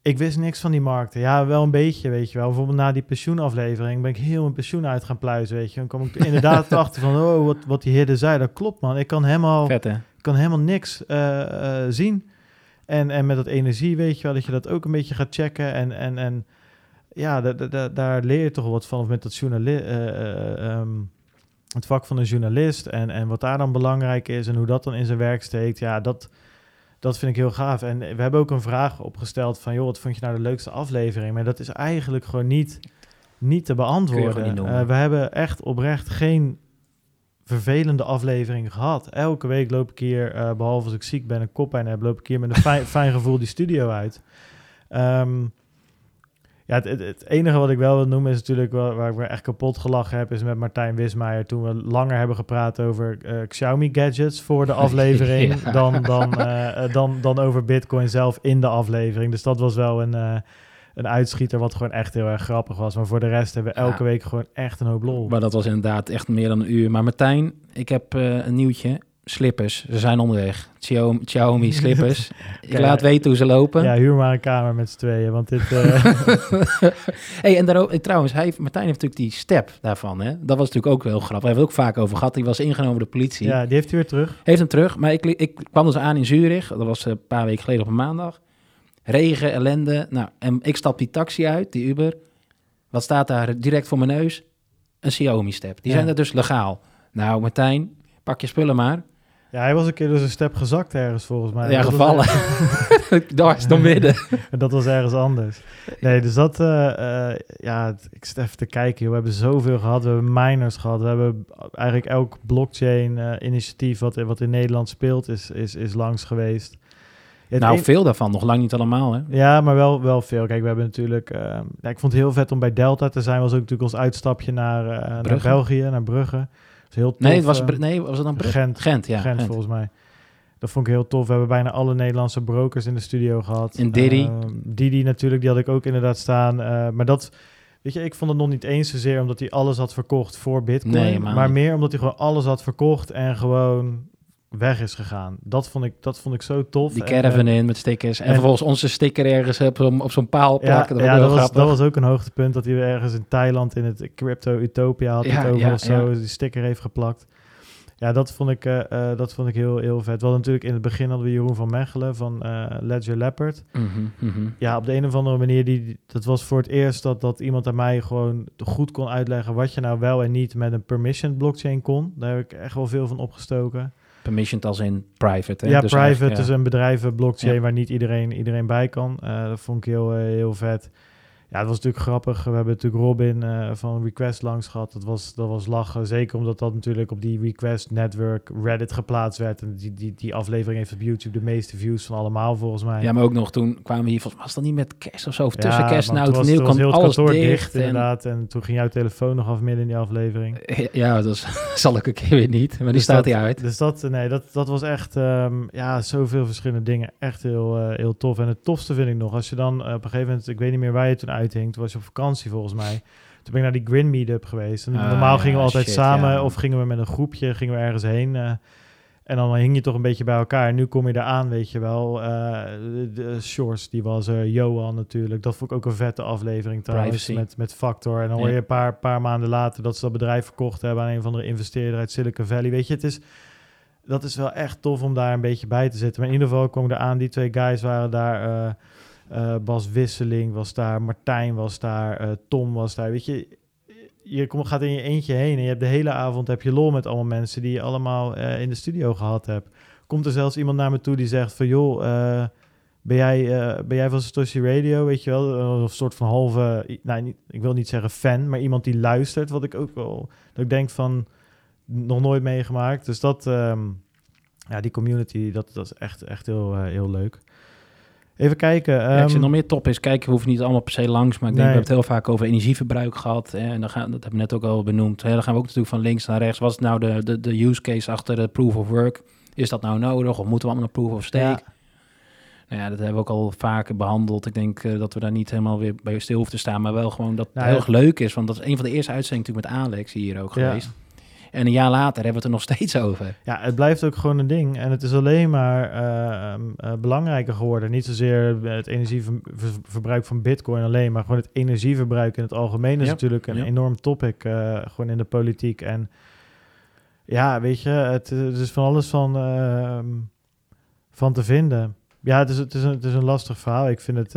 Ik wist niks van die markten. Ja, wel een beetje, weet je wel. Bijvoorbeeld na die pensioenaflevering ben ik heel mijn pensioen uit gaan pluizen, weet je. Dan kwam ik inderdaad (laughs) achter van, oh, wat, wat die Hidde zei, dat klopt, man. Ik kan helemaal Vet, hè? ik kan helemaal niks eh, eh, zien. En, en met dat energie, weet je wel, dat je dat ook een beetje gaat checken. En, en, en ja, da, da- da- daar leer je toch wat van. Of met dat journalist, het vak van een journalist. En, en wat daar dan belangrijk is en hoe dat dan in zijn werk steekt. Ja, dat, dat vind ik heel gaaf. En we hebben ook een vraag opgesteld van, joh, wat vond je nou de leukste aflevering? Maar dat is eigenlijk gewoon niet, niet te beantwoorden. niet. Eh, we hebben echt oprecht geen vervelende afleveringen gehad. Elke week loop ik hier, eh, behalve als ik ziek ben en koppijn heb, loop ik hier met een fijn, (laughs) fijn gevoel die studio uit. Ehm, ja, het, het, het enige wat ik wel wil noemen is natuurlijk wel, waar ik me echt kapot gelachen heb, is met Martijn Wismaier toen we langer hebben gepraat over eh, Xiaomi gadgets voor de (laughs) aflevering (laughs) Ja. dan, dan, eh, eh, dan, dan over Bitcoin zelf in de aflevering. Dus dat was wel een, een uitschieter wat gewoon echt heel erg grappig was. Maar voor de rest hebben we Ja. elke week gewoon echt een hoop lol. Maar dat was inderdaad echt meer dan een uur. Maar Martijn, ik heb een nieuwtje. Slippers, ze zijn onderweg. Xiaomi, Xiaomi slippers. (laughs) ik Ja, laat weten hoe ze lopen. Ja, huur maar een kamer met z'n tweeën, want dit... eh, (laughs) hey, en daarover, trouwens, hij, Martijn heeft natuurlijk die step daarvan. Hè? Dat was natuurlijk ook wel grappig. Hebben we het ook vaak over gehad. Die was ingenomen door de politie. ja, die heeft hij weer terug. Heeft hem terug. Maar ik, ik kwam dus aan in Zurich. Dat was een paar weken geleden op een maandag. Regen, ellende. Nou, en ik stap die taxi uit, die Uber. Wat staat daar direct voor mijn neus? Een Xiaomi-step. Die Ja. zijn er dus legaal. Nou, Martijn, pak je spullen maar. Ja, hij was een keer dus een step gezakt ergens volgens mij. ja, Dat gevallen. (laughs) Daar is dan midden. dat was ergens anders. Nee, dus dat... eh, eh, ja, ik zit even te kijken. joh. We hebben zoveel gehad. We hebben miners gehad. We hebben eigenlijk elk blockchain-initiatief wat, wat in Nederland speelt, is, is, is langs geweest. Het nou, een- veel daarvan. Nog lang niet allemaal, hè? Ja, maar wel, wel veel. Kijk, we hebben natuurlijk... eh, ja, ik vond het heel vet om bij Delta te zijn. Was ook natuurlijk ons uitstapje naar, eh, naar? België, naar Brugge. Is heel tof. Nee, het was, eh, nee, was het dan? Gent. Gent, ja. Gent, Gent. volgens mij. Dat vond ik heel tof. We hebben bijna alle Nederlandse brokers in de studio gehad. En Diddy. Ehm, Diddy natuurlijk, die had ik ook inderdaad staan. Eh, maar dat, weet je, ik vond het nog niet eens zozeer omdat hij alles had verkocht voor Bitcoin. Nee, maar meer omdat hij gewoon alles had verkocht en gewoon weg is gegaan. Dat vond ik, dat vond ik zo tof. Die En, eh, caravan in met stickers. En, en- vervolgens onze sticker ergens op, zo'n- op zo'n paal ja, plakken. dat ja, was dat, was, dat was ook een hoogtepunt. Dat hij ergens in Thailand in het Crypto Utopia had Ja, over ja, of zo. Die sticker heeft geplakt. Ja, dat vond ik, eh, eh, dat vond ik heel, heel vet. Wel natuurlijk in het begin hadden we Jeroen van Mechelen van eh, Ledger Leopard. Mhm, mhm. Ja, op de een of andere manier, die, dat was voor het eerst dat, dat iemand aan mij gewoon goed kon uitleggen wat je nou wel en niet met een permission blockchain kon. Daar heb ik echt wel veel van opgestoken. Permissioned als in private. Hè? Ja, Dus private is een bedrijven blockchain Ja. waar niet iedereen, iedereen bij kan. Eh, dat vond ik heel, eh, heel vet. Ja, het was natuurlijk grappig. We hebben natuurlijk Robin eh, van Request langs gehad. Dat was, dat was lachen. Zeker omdat dat natuurlijk op die Request Network Reddit geplaatst werd. En die, die, die aflevering heeft op YouTube de meeste views van allemaal volgens mij. Ja, maar ook nog toen kwamen we hier, volgens was dat niet met kerst of zo, of tussen kerst en oud nieuw kwam heel alles kantoor dicht. en- inderdaad. En toen ging jouw telefoon nog af midden in die aflevering. (laughs) ja, dat (laughs) zal ik een keer weer niet, maar die Dus staat dat- hier uit. Dus dat, eh, nee, dat, dat was echt, ehm, ja, zoveel verschillende dingen. Echt heel, eh, heel tof. En het tofste vind ik nog, als je dan op een gegeven moment, ik weet niet meer waar je toen uithing, toen was je op vakantie volgens mij. Toen ben ik naar die Grin Meetup geweest. En Ah, normaal gingen we altijd shit, samen ja. of gingen we met een groepje, gingen we ergens heen. eh, en dan hing je toch een beetje bij elkaar. En nu kom je eraan, weet je wel. Eh, de, de Shores, die was er. Johan natuurlijk. Dat vond ik ook een vette aflevering trouwens. Privacy. Met, met Factor. En dan hoor je een paar, paar maanden later dat ze dat bedrijf verkocht hebben aan een van de investeerder uit Silicon Valley. Weet je, het is, dat is wel echt tof om daar een beetje bij te zitten. Maar in ieder geval kwam ik er aan. Die twee guys waren daar. eh, eh, Bas Wisseling was daar. Martijn was daar. eh, Tom was daar. Weet je, je gaat in je eentje heen en je hebt de hele avond heb je lol met allemaal mensen die je allemaal eh, in de studio gehad hebt. Komt er zelfs iemand naar me toe die zegt van joh, ben, jij, ben jij van Satoshi Radio, weet je wel? Een soort van halve, nou, niet, ik wil niet zeggen fan, maar iemand die luistert, wat ik ook wel, dat ik denk van, nog nooit meegemaakt. Dus dat, ehm, ja, die community, dat, dat is echt, echt heel, heel leuk. Even kijken. Ja, ik ehm, zit nog meer top is kijken, we hoeven niet allemaal per se langs, maar ik denk, Nee. we hebben het heel vaak over energieverbruik gehad. Hè, en dan gaan, dat hebben we net ook al benoemd. Hè, dan gaan we ook natuurlijk van links naar rechts. Wat is nou de, de, de use case achter de proof of work? Is dat nou nodig of moeten we allemaal een proof of stake? Ja. Nou ja, dat hebben we ook al vaker behandeld. Ik denk eh, dat we daar niet helemaal weer bij stil hoeven te staan, maar wel gewoon dat het Nou heel erg leuk is. Want dat is een van de eerste uitzendingen natuurlijk met Alex hier ook Ja. geweest. En een jaar later hebben we het er nog steeds over. Ja, het blijft ook gewoon een ding. En het is alleen maar eh, ehm, eh, belangrijker geworden. Niet zozeer het energieverbruik van Bitcoin alleen, maar gewoon het energieverbruik in het algemeen is Ja, natuurlijk een ja. enorm topic. eh, gewoon in de politiek. En ja, weet je, het, het is van alles van, ehm, van te vinden. Ja, het is, het, is een, het is een lastig verhaal. Ik vind het.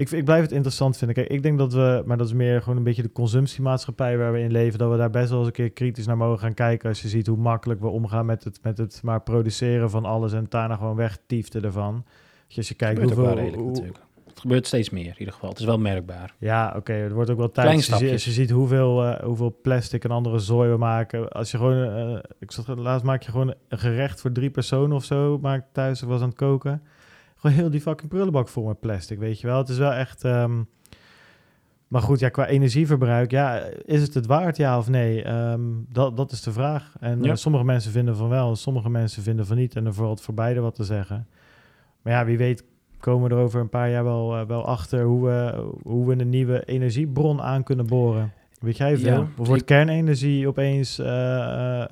Ik, ik blijf het interessant vinden. Kijk, ik denk dat we, maar dat is meer gewoon een beetje de consumptiemaatschappij waar we in leven, dat we daar best wel eens een keer kritisch naar mogen gaan kijken. Als je ziet hoe makkelijk we omgaan met het, met het maar produceren van alles en daarna gewoon wegtieften ervan. Dus als je kijkt hoeveel. redelijk hoe-. Het gebeurt steeds meer in ieder geval. Het is wel merkbaar. ja, oké, het wordt ook wel tijd. Als je, ziet- stapjes. als je ziet hoeveel, eh, hoeveel plastic en andere zooi we maken. Als je gewoon, eh, ik zag laatst maak je gewoon een gerecht voor drie personen of zo. Maak thuis, ik was aan het koken. Gewoon heel die fucking prullenbak vol met plastic, weet je wel. Het is wel echt. ehm, maar goed, ja, qua energieverbruik, ja, is het het waard, ja of nee? Ehm, dat, dat is de vraag. En Ja. eh, sommige mensen vinden van wel, sommige mensen vinden van niet. En er valt voor beide wat te zeggen. Maar ja, wie weet komen we er over een paar jaar wel, eh, wel achter hoe we, hoe we een nieuwe energiebron aan kunnen boren. Weet jij veel? Ja, of wordt kernenergie opeens... eh,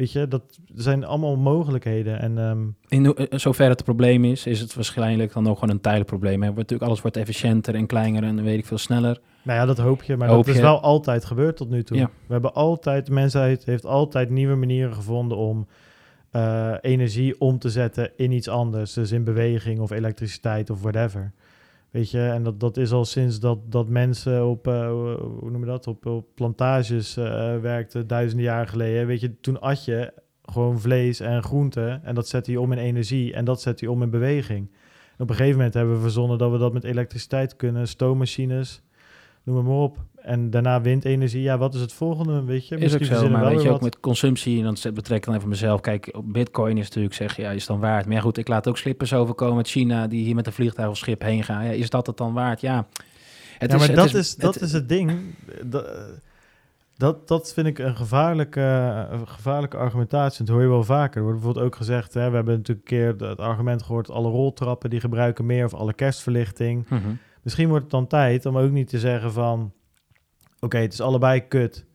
weet je, dat er zijn allemaal mogelijkheden. En ehm, In eh, zover het probleem is, is het waarschijnlijk dan ook gewoon een tijdelijk probleem. Wordt Natuurlijk, alles wordt efficiënter en kleiner en weet ik veel sneller. nou ja, dat hoop je. Maar Hoop dat is wel altijd gebeurd tot nu toe. Ja. We hebben altijd, de mensheid heeft altijd nieuwe manieren gevonden om eh, energie om te zetten in iets anders. Dus in beweging of elektriciteit of whatever. Weet je, en dat, dat is al sinds dat, dat mensen op, eh, hoe noem je dat, op, plantages eh, werkten duizenden jaar geleden. Weet je, toen at je gewoon vlees en groenten en dat zette je om in energie en dat zette je om in beweging. En op een gegeven moment hebben we verzonnen dat we dat met elektriciteit kunnen, stoommachines, noem maar op. En daarna windenergie. Ja, wat is het volgende, weet je? Is ook zo, maar wel weet je ook wat. met consumptie, en dan zet- betrek dan even mezelf. Kijk, bitcoin is natuurlijk, zeg je, ja, is dan waard? Maar ja, goed, ik laat ook slippers overkomen uit China die hier met een vliegtuig of schip heen gaan. Ja, is dat het dan waard? Ja. Het ja, maar dat, is, dat het- is het ding. Dat, dat, dat vind ik een gevaarlijke, een gevaarlijke argumentatie. Dat hoor je wel vaker. Er wordt bijvoorbeeld ook gezegd... Hè, we hebben natuurlijk een keer het argument gehoord... alle roltrappen die gebruiken meer of alle kerstverlichting. Mhm. Misschien wordt het dan tijd om ook niet te zeggen van... oké, het is allebei kut.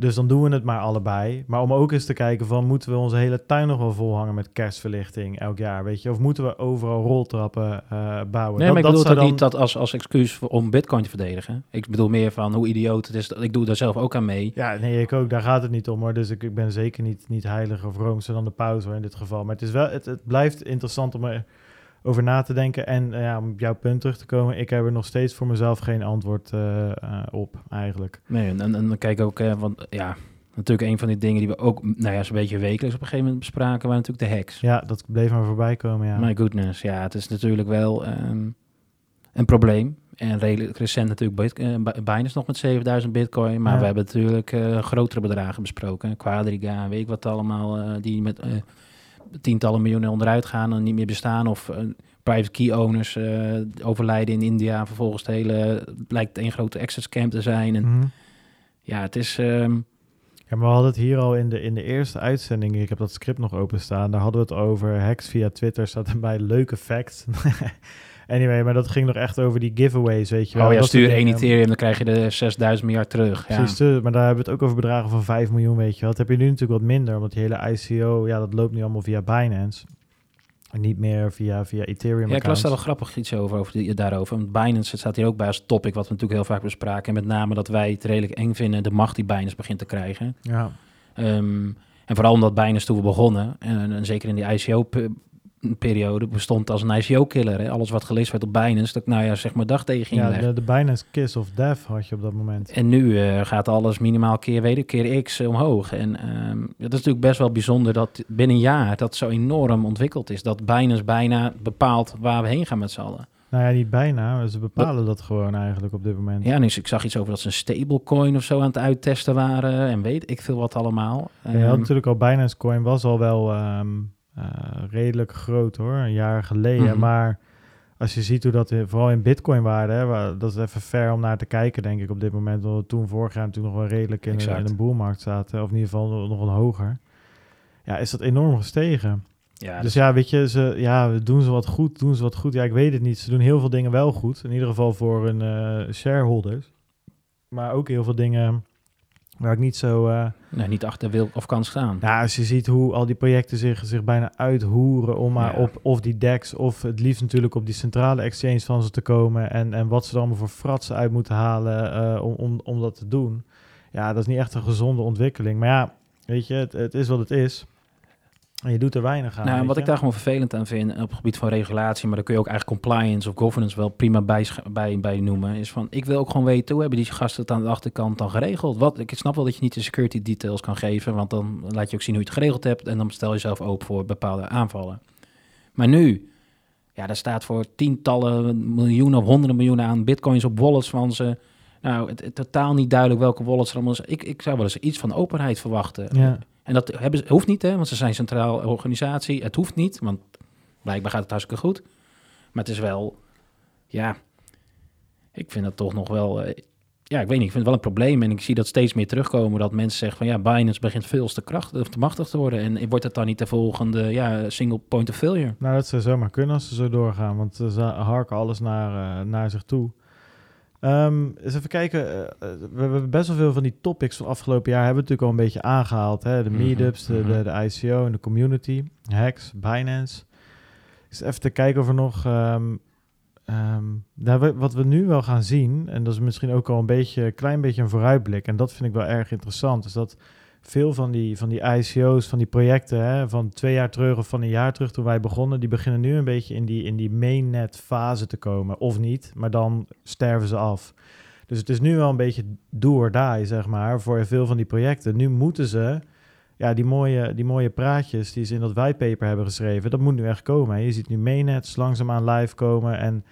Dus dan doen we het maar allebei. Maar om ook eens te kijken van... moeten we onze hele tuin nog wel volhangen met kerstverlichting elk jaar, weet je? Of moeten we overal roltrappen eh, bouwen? Nee, maar ik bedoel dat niet dat als, als excuus voor, om bitcoin te verdedigen. Ik bedoel meer van hoe idioot het is. Ik doe daar zelf ook aan mee. Ja, nee, ik ook. Daar gaat het niet om hoor. Dus ik, ik ben zeker niet, niet heilig of roomser dan de paus hoor, in dit geval. Maar het, is wel, het, het blijft interessant om erover na te denken. En eh, ja, om op jouw punt terug te komen, ik heb er nog steeds voor mezelf geen antwoord eh, eh, op eigenlijk. Nee, en, en, en dan kijk ik ook, want ja, Natuurlijk een van die dingen die we ook, nou ja, zo'n beetje wekelijks op een gegeven moment bespraken, waren natuurlijk de hacks. Ja, dat bleef maar voorbij komen, ja. My goodness, ja, het is natuurlijk wel ehm, een probleem. En redelijk recent natuurlijk Bit- Bi- Binance nog met 7000 bitcoin. Maar Ja. we hebben natuurlijk grotere bedragen besproken. Quadriga, weet ik wat allemaal, die met eh, tientallen miljoenen onderuit gaan en niet meer bestaan. Of eh, private key owners eh, overlijden in India. Vervolgens het hele, blijkt één grote exit scam te zijn. En Mhm. ja, het is... ehm, Ja, maar we hadden het hier al in de, in de eerste uitzending. Ik heb dat script nog openstaan. Daar hadden we het over hacks via Twitter. Staat erbij leuke facts. (laughs) anyway, maar dat ging nog echt over die giveaways, weet je wel. oh ja, Dat stuur één. Ethereum, dan krijg je de 6000 miljard terug. Ja. Precies, maar daar hebben we het ook over bedragen van 5 miljoen, weet je wel. Dat heb je nu natuurlijk wat minder, want die hele ICO, ja, dat loopt nu allemaal via Binance. En niet meer via, via Ethereum Ja, ik las daar wel grappig iets over, over die, daarover. Want Binance, het staat hier ook bij als topic, wat we natuurlijk heel vaak bespraken. En met name dat wij het redelijk eng vinden, de macht die Binance begint te krijgen. Ja, Ehm, en vooral omdat Binance toen we begonnen, en, en zeker in die ICO-periode, bestond als een ICO-killer. Alles wat gelezen werd op Binance, dat ik nou ja, zeg maar dag tegen ging ja leggen. de, de Binance Kiss of Death had je op dat moment. En nu eh, gaat alles minimaal keer, weet ik, keer x eh, omhoog. En ehm, dat is natuurlijk best wel bijzonder dat binnen een jaar dat zo enorm ontwikkeld is. Dat Binance bijna bepaalt waar we heen gaan met z'n allen. Nou ja, niet bijna, ze bepalen dat gewoon eigenlijk op dit moment. Ja, dus ik zag iets over dat ze een stablecoin of zo aan het uittesten waren. En weet ik veel wat allemaal. Ja, je Ehm, natuurlijk al Binance Coin was al wel ehm, eh, redelijk groot hoor, een jaar geleden. Mhm. Maar als je ziet hoe dat vooral in Bitcoin waarde, hè, waar- dat is even fair om naar te kijken, denk ik op dit moment. Want toen vorig jaar natuurlijk nog wel redelijk in, een, in een boelmarkt zaten, of in ieder geval nog, nog wat hoger. Ja, is dat enorm gestegen. ja, dus ja, weet je, ze, ja, doen ze wat goed, doen ze wat goed. Ja, ik weet het niet. Ze doen heel veel dingen wel goed. In ieder geval voor hun eh, shareholders. Maar ook heel veel dingen waar ik niet zo... eh, nee, niet achter wil of kan staan. nou, als je ziet hoe al die projecten zich, zich bijna uithoeren om maar Ja. op of die DEX of het liefst natuurlijk op die centrale exchange van ze te komen en, en wat ze er allemaal voor fratsen uit moeten halen eh, om, om, om dat te doen. Ja, dat is niet echt een gezonde ontwikkeling. Maar ja, weet je, het, het is wat het is. En je doet er weinig aan. nou, wat je. ik daar gewoon vervelend aan vind op het gebied van regulatie, maar daar kun je ook eigenlijk compliance of governance wel prima bij, bij noemen, is van ik wil ook gewoon weten hoe hebben die gasten het aan de achterkant dan geregeld. Wat, ik snap wel dat je niet de security details kan geven, want dan laat je ook zien hoe je het geregeld hebt en dan stel je jezelf open voor bepaalde aanvallen. Maar nu, ja, daar staat voor tientallen miljoenen of honderden miljoenen aan bitcoins op wallets van ze. Nou, het, het totaal niet duidelijk welke wallets er allemaal zijn. Ik, ik zou wel eens iets van openheid verwachten. Ja. En dat hebben, hoeft niet, hè, want ze zijn centraal organisatie. Het hoeft niet, want blijkbaar gaat het hartstikke goed. Maar het is wel, ja, ik vind dat toch nog wel, eh, ja, ik weet niet, ik vind het wel een probleem. En ik zie dat steeds meer terugkomen, dat mensen zeggen van, ja, Binance begint veel te krachtig, of te machtig te worden. En wordt het dan niet de volgende, ja, single point of failure? Nou, dat zou zomaar kunnen als ze zo doorgaan, want ze harken alles naar, eh, naar zich toe. Ehm eens even kijken, eh, eh, we hebben best wel veel van die topics van afgelopen jaar hebben we natuurlijk al een beetje aangehaald. Hè? De Mhm, meetups, de, mhm. de, de ICO en de community, hacks, Binance. Dus even te kijken of er nog... nou, we- wat we nu wel gaan zien, en dat is misschien ook al een beetje, een klein beetje een vooruitblik, en dat vind ik wel erg interessant, is dat veel van die, van die ICO's, van die projecten hè, van twee jaar terug of van een jaar terug toen wij begonnen, die beginnen nu een beetje in die, in die mainnet fase te komen. Of niet, maar dan sterven ze af. Dus het is nu wel een beetje do or zeg maar, voor veel van die projecten. Nu moeten ze, ja, die mooie, die mooie praatjes die ze in dat whitepaper hebben geschreven, dat moet nu echt komen. Je ziet nu mainnets langzaamaan live komen en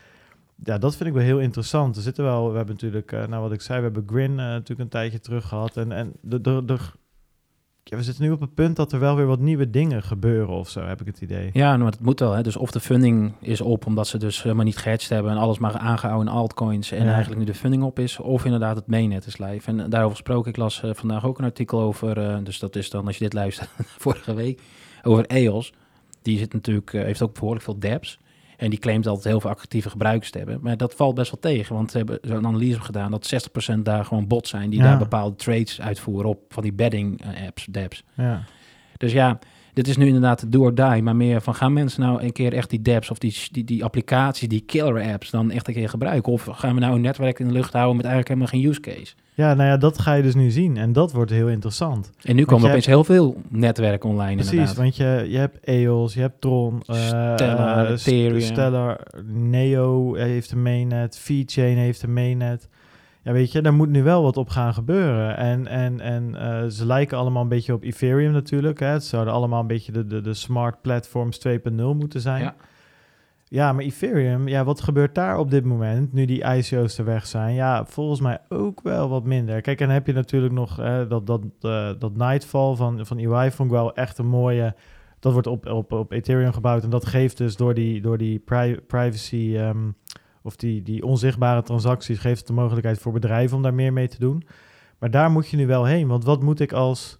ja, dat vind ik wel heel interessant. Er zitten wel, we hebben natuurlijk, eh, nou wat ik zei, we hebben Grin eh, natuurlijk een tijdje terug gehad. En, en de, ja, we zitten nu op het punt dat er wel weer wat nieuwe dingen gebeuren of zo, heb ik het idee. Ja, maar het moet wel. Hè. Dus of de funding is op, omdat ze dus helemaal niet gehedged hebben en alles maar aangehouden in altcoins en Ja. eigenlijk nu de funding op is, of inderdaad het mainnet is live. En daarover gesproken, ik las eh, vandaag ook een artikel over, eh, dus dat is dan als je dit luistert, (laughs) vorige week, over EOS. Die zit natuurlijk, eh, heeft ook behoorlijk veel dApps. En die claimt altijd heel veel actieve gebruikers te hebben. Maar dat valt best wel tegen, want ze hebben zo'n analyse gedaan dat 60% daar gewoon bots zijn die Ja. daar bepaalde trades uitvoeren op van die bedding eh, apps, dApps. Ja. Dus ja, dit is nu inderdaad do or die, maar meer van gaan mensen nou een keer echt die dApps of die, die, die applicaties, die killer apps dan echt een keer gebruiken? Of gaan we nou een netwerk in de lucht houden met eigenlijk helemaal geen use case? ja, nou ja, dat ga je dus nu zien. En dat wordt heel interessant. En nu komen er opeens heel veel netwerken online Precies, inderdaad. want je, je hebt EOS, je hebt Tron, eh, Stellar. Stellar, Neo heeft een mainnet, VeChain heeft een mainnet. Ja, weet je, daar moet nu wel wat op gaan gebeuren. En, en, en eh, ze lijken allemaal een beetje op Ethereum natuurlijk. Hè. Het zouden allemaal een beetje de, de, de smart platforms 2.0 moeten zijn. Ja. Ja, maar Ethereum, ja, wat gebeurt daar op dit moment, nu die ICO's er weg zijn? Ja, volgens mij ook wel wat minder. Kijk, en dan heb je natuurlijk nog eh, dat, dat, eh, dat Nightfall van, van EY, vond ik wel echt een mooie... Dat wordt op, op, op Ethereum gebouwd en dat geeft dus door die, door die pri- privacy... ehm, of die, die onzichtbare transacties, geeft het de mogelijkheid voor bedrijven om daar meer mee te doen. Maar daar moet je nu wel heen, want wat moet ik als...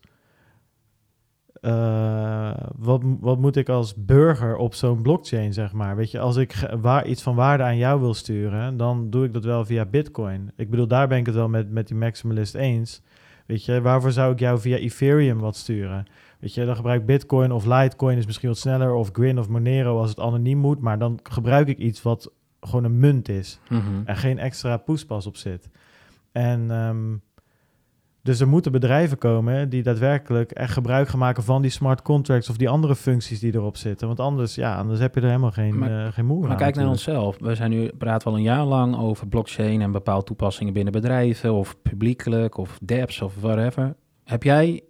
eh, wat, wat moet ik als burger op zo'n blockchain, zeg maar? Weet je, als ik waar, iets van waarde aan jou wil sturen, dan doe ik dat wel via Bitcoin. Ik bedoel, daar ben ik het wel met, met die maximalist eens. Weet je, waarvoor zou ik jou via Ethereum wat sturen? Weet je, dan gebruik ik Bitcoin of Litecoin is misschien wat sneller, of Grin of Monero als het anoniem moet, maar dan gebruik ik iets wat gewoon een munt is Mhm. en geen extra poespas op zit. En ehm, dus er moeten bedrijven komen die daadwerkelijk echt gebruik gaan maken van die smart contracts of die andere functies die erop zitten. Want anders, ja, anders heb je er helemaal geen, Maar- eh, geen Maar aan kijk naar onszelf. We zijn nu praten al een jaar lang over blockchain en bepaalde toepassingen binnen bedrijven of publiekelijk of dApps of whatever. Heb jij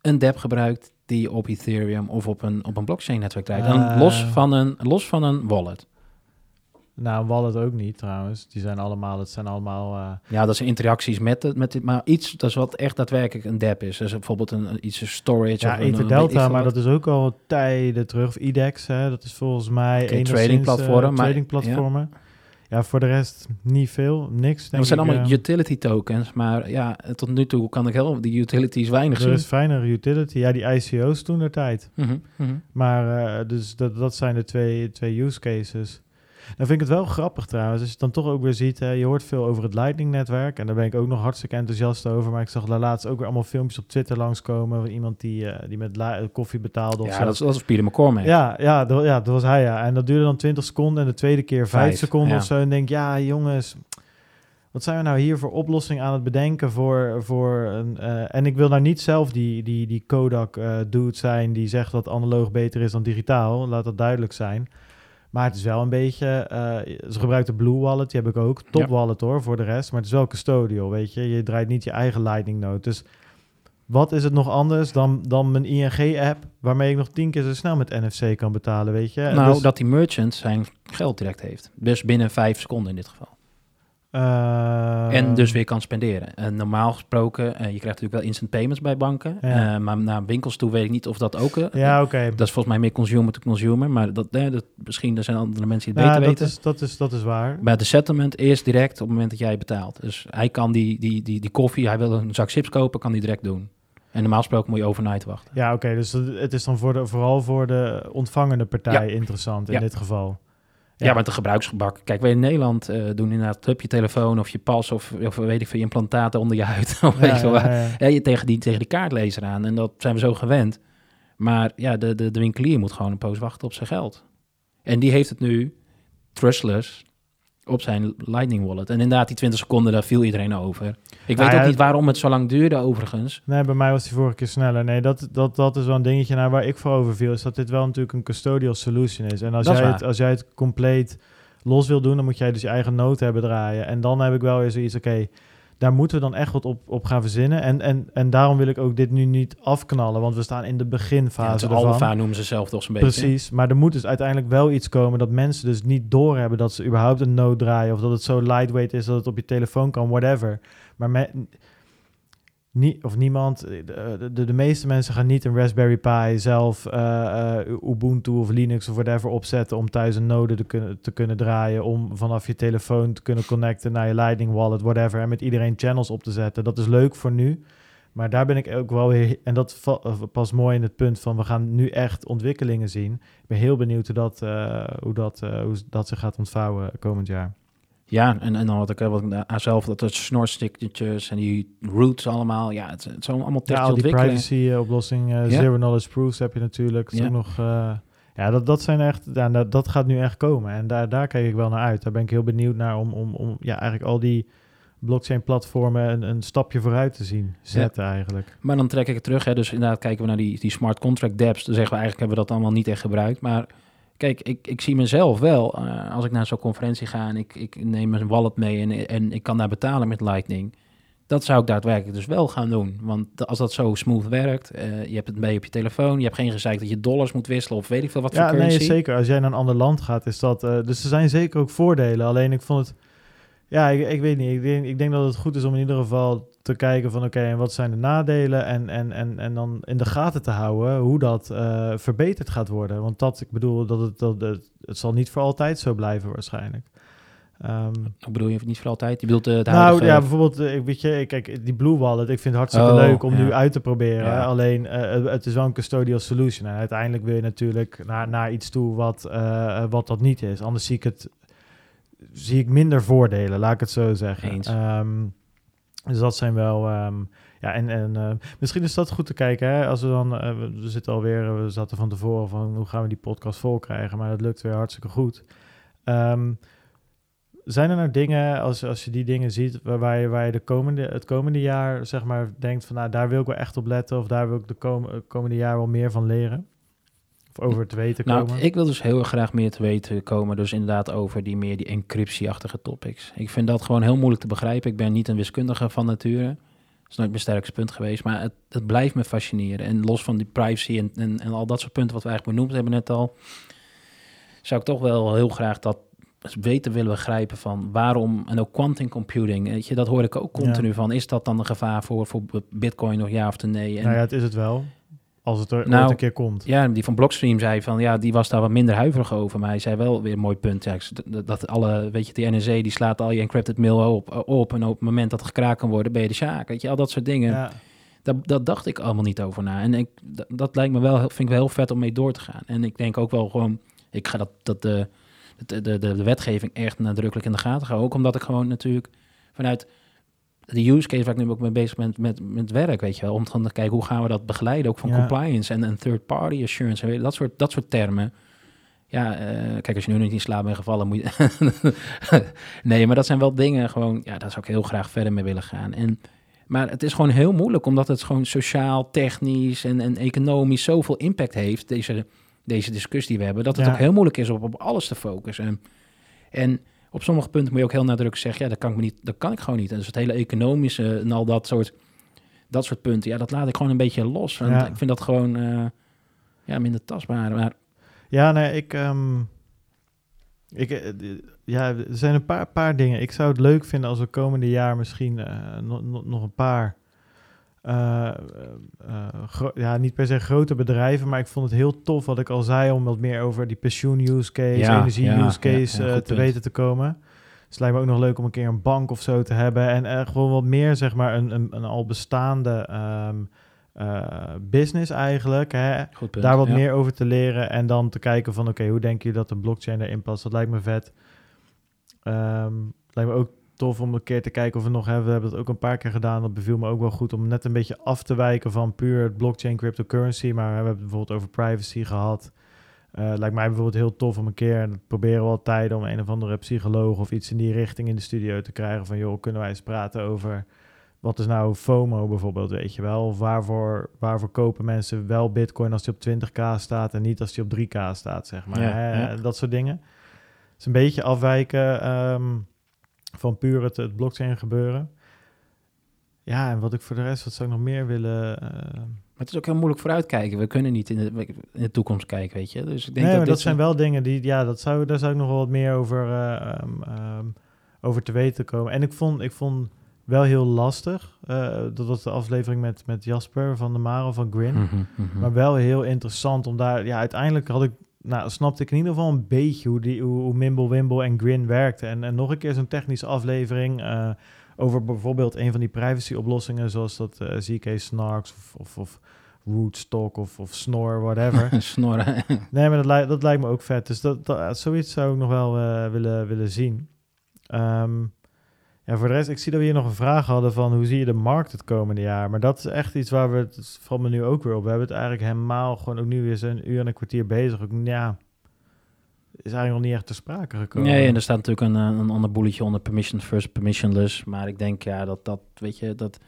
een dApp gebruikt die op Ethereum of op een, op een blockchain netwerk draait? Dan Eh. los, van een, los van een wallet. Nou, Wallet ook niet trouwens. Die zijn allemaal, het zijn allemaal... eh, Ja, dat zijn interacties met, het, met dit, maar iets dat is wat echt daadwerkelijk een dApp is. Dus bijvoorbeeld een, een- iets een storage ja, een, een- veel maar dat is ook al tijden terug. Of IDEX, hè, dat is volgens mij Oké, enigszins, tradingplatform, eh, maar- tradingplatformen. Ja. voor de rest niet veel, niks denk Dat zijn ik, allemaal eh. utility tokens, maar ja, tot nu toe kan ik heel die utilities weinig Er zien. is fijner utility. Ja, die ICO's toen der tijd. Mhm. Maar uh, dus dat, dat zijn de twee, twee use cases. Dan vind ik het wel grappig trouwens, als je het dan toch ook weer ziet. Hè, je hoort veel over het Lightning-netwerk en daar ben ik ook nog hartstikke enthousiast over. Maar ik zag daar laatst ook weer allemaal filmpjes op Twitter langskomen van iemand die, uh, die met li- koffie betaalde. Of Ja, zo. dat dat is Peter McCormack. Ja, ja, dat, ja, dat was hij ja. En dat duurde dan 20 seconden en de tweede keer 5 Vijf, seconden ja. of zo. En denk ja jongens, wat zijn we nou hier voor oplossing aan het bedenken voor, voor een... eh, en ik wil nou niet zelf die, die, die Kodak eh dude zijn die zegt dat analoog beter is dan digitaal. Laat dat duidelijk zijn. Maar het is wel een beetje... eh, ze gebruiken de Blue Wallet, die heb ik ook. Top Ja. wallet hoor, voor de rest. Maar het is wel custodial, weet je. Je draait niet je eigen Lightning node. Dus wat is het nog anders dan, dan mijn ING-app... waarmee ik nog tien keer zo snel met NFC kan betalen, weet je? Nou, Dus, dat die merchant zijn geld direct heeft. Dus binnen vijf seconden in dit geval. Eh, en dus weer kan spenderen. En normaal gesproken, eh, je krijgt natuurlijk wel instant payments bij banken. Ja. Eh, maar naar winkels toe weet ik niet of dat ook... eh, Ja, oké. Dat is volgens mij meer consumer to consumer. Maar dat, eh, dat, misschien er zijn andere mensen die het Ja, beter dat, weten. is, dat, is, dat is waar. Maar de settlement is direct op het moment dat jij betaalt. Dus hij kan die, die, die, die koffie, hij wil een zak chips kopen, kan die direct doen. En normaal gesproken moet je overnight wachten. Ja, oké. dus het is dan voor de, vooral voor de ontvangende partij interessant in dit geval. Ja, maar het gebruiksgebak. Kijk, wij in Nederland eh, doen inderdaad op je telefoon of je pas of, of weet ik veel, je implantaten onder je huid. (laughs) of weet je waar. Ja, je tegen die, tegen die kaartlezer aan. En dat zijn we zo gewend. Maar ja, de, de, de winkelier moet gewoon een poos wachten op zijn geld. En die heeft het nu trustless op zijn Lightning Wallet. En inderdaad, die 20 seconden, daar viel iedereen over. Ik Nou weet ja, ook niet waarom het zo lang duurde overigens. Nee, bij mij was die vorige keer sneller. Nee, dat, dat, dat is wel een dingetje naar waar ik voor over viel. Is dat dit wel natuurlijk een custodial solution is. En als, Dat jij het, als jij het compleet los wil doen, dan moet jij dus je eigen note hebben draaien. En dan heb ik wel weer zoiets, oké, daar moeten we dan echt wat op, op gaan verzinnen. En, en, en daarom wil ik ook dit nu niet afknallen, want we staan in de beginfase ervan. alpha noemen ze zelf toch zo'n beetje. Precies, maar er moet dus uiteindelijk wel iets komen dat mensen dus niet doorhebben dat ze überhaupt een node draaien of dat het zo lightweight is dat het op je telefoon kan, whatever. Maar me, of niemand, de, de, de meeste mensen gaan niet een Raspberry Pi zelf eh, eh, Ubuntu of Linux of whatever opzetten om thuis een node te kunnen, te kunnen draaien, om vanaf je telefoon te kunnen connecten naar je Lightning Wallet, whatever, en met iedereen channels op te zetten. Dat is leuk voor nu. Maar daar ben ik ook wel weer, en dat eh, past mooi in het punt van we gaan nu echt ontwikkelingen zien. Ik ben heel benieuwd hoe dat, eh, hoe dat, eh, hoe dat zich gaat ontvouwen komend jaar. Ja, en, en dan wat ik, eh, wat ik zelf, dat het snorstickertjes en die roots allemaal. Ja, het, het zijn allemaal Ja, technische al die ontwikkelingen. privacy-oplossing, Ja. zero knowledge proofs heb je natuurlijk. Dat Ja. ook nog, eh, ja, dat, dat zijn echt, ja, dat, dat gaat nu echt komen. En daar, daar kijk ik wel naar uit. Daar ben ik heel benieuwd naar om, om, om ja, eigenlijk al die blockchain-platformen een, een stapje vooruit te zien zetten eigenlijk. Maar dan trek ik het terug. Hè. Dus inderdaad kijken we naar die, die smart contract dApps. Dan zeggen we eigenlijk hebben we dat allemaal niet echt gebruikt. Maar kijk, ik, ik zie mezelf wel, eh, als ik naar zo'n conferentie ga en ik, ik neem mijn wallet mee en, en ik kan daar betalen met Lightning. Dat zou ik daadwerkelijk dus wel gaan doen. Want als dat zo smooth werkt, eh, je hebt het mee op je telefoon, je hebt geen gezeik dat je dollars moet wisselen of weet ik veel wat Ja, voor nee, currency. zeker. Als jij naar een ander land gaat, is dat... eh, dus er zijn zeker ook voordelen. Alleen ik vond het... Ja, ik, ik weet niet. Ik denk, ik denk dat het goed is om in ieder geval te kijken van... Oké, en wat zijn de nadelen? En, en, en, en dan in de gaten te houden hoe dat eh, verbeterd gaat worden. Want dat, ik bedoel, dat het, dat het, het zal niet voor altijd zo blijven waarschijnlijk. Ehm, Hoe bedoel je niet voor altijd? Je bedoelt eh, het nou huidige- ja, bijvoorbeeld, eh, ik weet je, ik- kijk, die Blue Wallet, ik vind het hartstikke Oh, leuk om nu uit te proberen. Ja. Alleen, eh, het- is wel een custodial solution. En uiteindelijk wil je natuurlijk naar, naar iets toe wat, eh, wat dat niet is. Anders zie ik het, zie ik minder voordelen, laat ik het zo zeggen. Eens. Ehm, dus dat zijn wel, ehm, ja, en, en eh, misschien is dat goed te kijken. Hè? Als we dan, eh, we zitten alweer, we zaten van tevoren van hoe gaan we die podcast vol krijgen, maar dat lukt weer hartstikke goed. Ehm, zijn er nou dingen, als, als je die dingen ziet, waar, waar je, waar je de komende, het komende jaar zeg maar denkt van, nou, daar wil ik wel echt op letten of daar wil ik de kom- eh, komende jaar wel meer van leren? Of over te weten Nou, komen? ik wil dus heel erg graag meer te weten komen. Dus inderdaad over die meer die encryptie-achtige topics. Ik vind dat gewoon heel moeilijk te begrijpen. Ik ben niet een wiskundige van nature. Dat is nooit mijn sterkste punt geweest. Maar het, het blijft me fascineren. En los van die privacy en, en, en al dat soort punten wat we eigenlijk benoemd hebben net al. Zou ik toch wel heel graag dat weten willen begrijpen van waarom. En ook quantum computing. Weet je, dat hoor ik ook continu Ja. van. Is dat dan een gevaar voor, voor bitcoin nog ja of nee? En, nou ja, het is het wel. Als het er Nou, ooit een keer komt. ja, die van Blockstream zei van ja, die was daar wat minder huiverig over. Maar hij zei wel weer een mooi punt. Ja, dat, alle, weet je, die NSA die slaat al je encrypted mail op, op. En op het moment dat het gekraakt kan worden, ben je de sjaak. Weet je, al dat soort dingen. Ja. Dat, dat dacht ik allemaal niet over na. En ik, dat, dat lijkt me wel, vind ik wel heel vet om mee door te gaan. En ik denk ook wel gewoon, ik ga dat, dat de, de, de, de, de wetgeving echt nadrukkelijk in de gaten houden. Ook omdat ik gewoon natuurlijk vanuit de use case waar ik nu ook mee bezig ben met, met werk, weet je wel. Om te kijken hoe gaan we dat begeleiden, ook van Ja. compliance en, en third party assurance en dat soort, dat soort termen. Ja, eh, kijk, als je nu niet in slaap bent gevallen, moet je... (laughs) nee, maar dat zijn wel dingen gewoon... Ja, daar zou ik heel graag verder mee willen gaan. En, maar het is gewoon heel moeilijk, omdat het gewoon sociaal, technisch en, en economisch zoveel impact heeft, deze, deze discussie die we hebben, dat het Ja. ook heel moeilijk is om op alles te focussen. En op sommige punten moet je ook heel nadrukkelijk zeggen, ja, dat kan ik, me niet, dat kan ik gewoon niet. En dus het hele economische en al dat soort, dat soort punten, ja, dat laat ik gewoon een beetje los. Want Ja. ik vind dat gewoon eh, ja, minder tastbaar. Maar Ja, nee, ik... ehm, ik eh, ja, er zijn een paar, paar dingen. Ik zou het leuk vinden als we komende jaar misschien eh, nog, nog een paar... eh, eh, eh, ja, niet per se grote bedrijven, maar ik vond het heel tof wat ik al zei om wat meer over die pensioen use case, Ja, energie ja, use case ja, te punt. weten te komen. Dus het lijkt me ook nog leuk om een keer een bank of zo te hebben en gewoon wat meer, zeg maar, een, een, een al bestaande ehm, eh, business eigenlijk. Hè? punt. daar wat meer over te leren en dan te kijken van oké, hoe denk je dat de blockchain erin past? Dat lijkt me vet. Het lijkt me ook tof om een keer te kijken of we nog hebben. We hebben het ook een paar keer gedaan. Dat beviel me ook wel goed om net een beetje af te wijken van puur het blockchain cryptocurrency. Maar we hebben het bijvoorbeeld over privacy gehad. Eh, lijkt mij bijvoorbeeld heel tof om een keer, en dat proberen we altijd, om een of andere psycholoog of iets in die richting in de studio te krijgen. Van joh, kunnen wij eens praten over wat is nou FOMO bijvoorbeeld, weet je wel? Of waarvoor, waarvoor kopen mensen wel bitcoin als die op 20k staat en niet als die op 3k staat, zeg maar. Ja, hè? ja. Dat soort dingen. Het is een beetje afwijken ehm, van puur het, het blockchain gebeuren. Ja, en wat ik voor de rest, wat zou ik nog meer willen... eh, Maar het is ook heel moeilijk vooruitkijken. We kunnen niet in de, in de toekomst kijken, weet je. Dus ik denk nee, dat dat zijn wel dingen die, ja, dat zou, daar zou ik nog wel wat meer over, eh, ehm, ehm, over te weten komen. En ik vond, ik vond wel heel lastig, eh, dat was de aflevering met, met Jasper van de Maro van Grin. Mhm, mhm. Maar wel heel interessant om daar, ja, uiteindelijk had ik, nou, snapte ik in ieder geval een beetje hoe, die, hoe, hoe Mimble, Wimble en Grin werkten. En, en nog een keer zo'n technische aflevering eh, over bijvoorbeeld een van die privacy oplossingen, zoals dat eh, ZK Snarks of, of, of Rootstock of, of Snore, whatever. (laughs) Snorren. Nee, maar dat, lijkt dat lijkt me ook vet. Dus dat, dat, zoiets zou ik nog wel eh, willen, willen zien. Ehm, ja, voor de rest, ik zie dat we hier nog een vraag hadden van hoe zie je de markt het komende jaar? Maar dat is echt iets waar we, het valt me nu ook weer op. We hebben het eigenlijk helemaal gewoon ook nu weer zo'n uur en een kwartier bezig. Ook, ja, is eigenlijk nog niet echt ter sprake gekomen. Nee, en er staat natuurlijk een, een ander boeletje onder permission first, permissionless. Maar ik denk ja, dat dat, weet je, dat...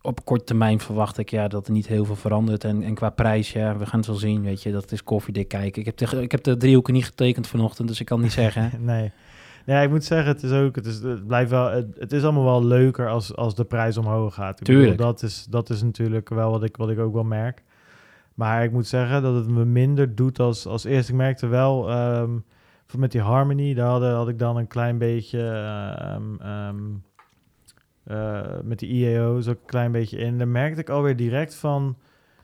op korte termijn verwacht ik ja, dat er niet heel veel verandert. En, en qua prijs, ja, we gaan het wel zien. Weet je, dat is koffiedik kijken. Ik heb, de, ik heb de driehoeken niet getekend vanochtend, dus ik kan niet zeggen. (laughs) nee. Nee, ik moet zeggen, het is ook, het, is, het blijft wel, het, het is allemaal wel leuker als, als de prijs omhoog gaat. Ik Tuurlijk. Bedoel, dat, is, dat is natuurlijk wel wat ik, wat ik ook wel merk. Maar ik moet zeggen dat het me minder doet als, als eerst. Ik merkte wel, ehm, met die Harmony, daar had, had ik dan een klein beetje, ehm, ehm, eh, met die IEO's ook een klein beetje in. Daar merkte ik alweer direct van,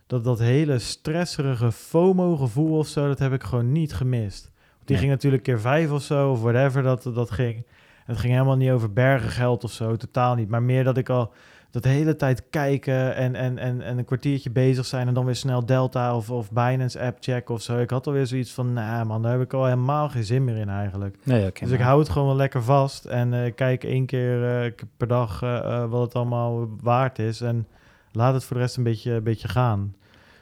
dat dat hele stresserige FOMO-gevoel of zo, dat heb ik gewoon niet gemist. Die ging natuurlijk keer vijf of zo, of whatever dat, dat ging. Het ging helemaal niet over bergengeld of zo, totaal niet. Maar meer dat ik al dat de hele tijd kijken en, en, en, en een kwartiertje bezig zijn... en dan weer snel Delta of, of Binance app checken of zo. Ik had alweer zoiets van, nou man, daar heb ik al helemaal geen zin meer in eigenlijk. Nee. Dus ik hou het gewoon wel lekker vast en eh, kijk één keer eh, per dag eh, wat het allemaal waard is. En laat het voor de rest een beetje, een beetje gaan.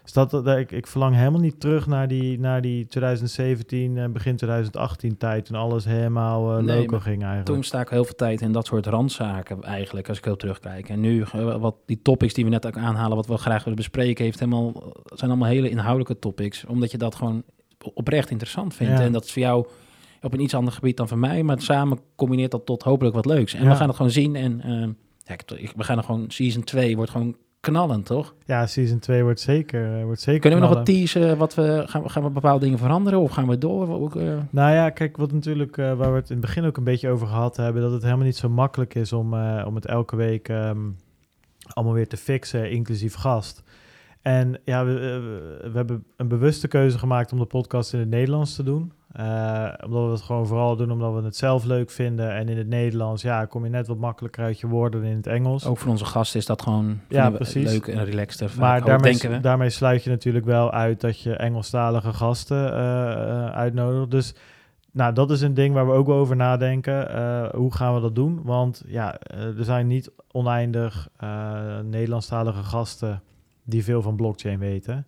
Dus dat, dat, ik, ik verlang helemaal niet terug naar die, naar die 2017, eh, begin 2018 tijd. Toen alles helemaal eh Nee, loco maar ging eigenlijk. Toen sta ik heel veel tijd in dat soort randzaken eigenlijk, als ik heel terugkijk. En nu, eh, wat die topics die we net ook aanhalen, wat we graag willen bespreken, heeft helemaal, zijn allemaal hele inhoudelijke topics. Omdat je dat gewoon oprecht interessant vindt. Ja. En dat is voor jou op een iets ander gebied dan voor mij. Maar samen combineert dat tot hopelijk wat leuks. En Ja. we gaan het gewoon zien. En eh, ja, we gaan er gewoon, season 2 wordt gewoon knallend, toch? Ja, season 2 wordt zeker, eh, wordt zeker Kunnen we nog knallen. wat teasen? Wat we, gaan, we, gaan we bepaalde dingen veranderen? Of gaan we door? Ook, eh, Nou ja, kijk, wat natuurlijk, eh, waar we het in het begin ook een beetje over gehad hebben, dat het helemaal niet zo makkelijk is om, eh, om het elke week ehm, allemaal weer te fixen, inclusief gast. En ja, we, eh, we hebben een bewuste keuze gemaakt om de podcast in het Nederlands te doen. Eh, omdat we het gewoon vooral doen omdat we het zelf leuk vinden. En in het Nederlands, ja, kom je net wat makkelijker uit je woorden in het Engels. ook voor onze gasten is dat gewoon Ja, precies. leuk en relaxter. vaak Maar daarmee, sluit je natuurlijk wel uit dat je Engelstalige gasten eh, uitnodigt. Dus nou, dat is een ding waar we ook over nadenken. Hoe gaan we dat doen? Want ja, er zijn niet oneindig Nederlandstalige gasten die veel van blockchain weten.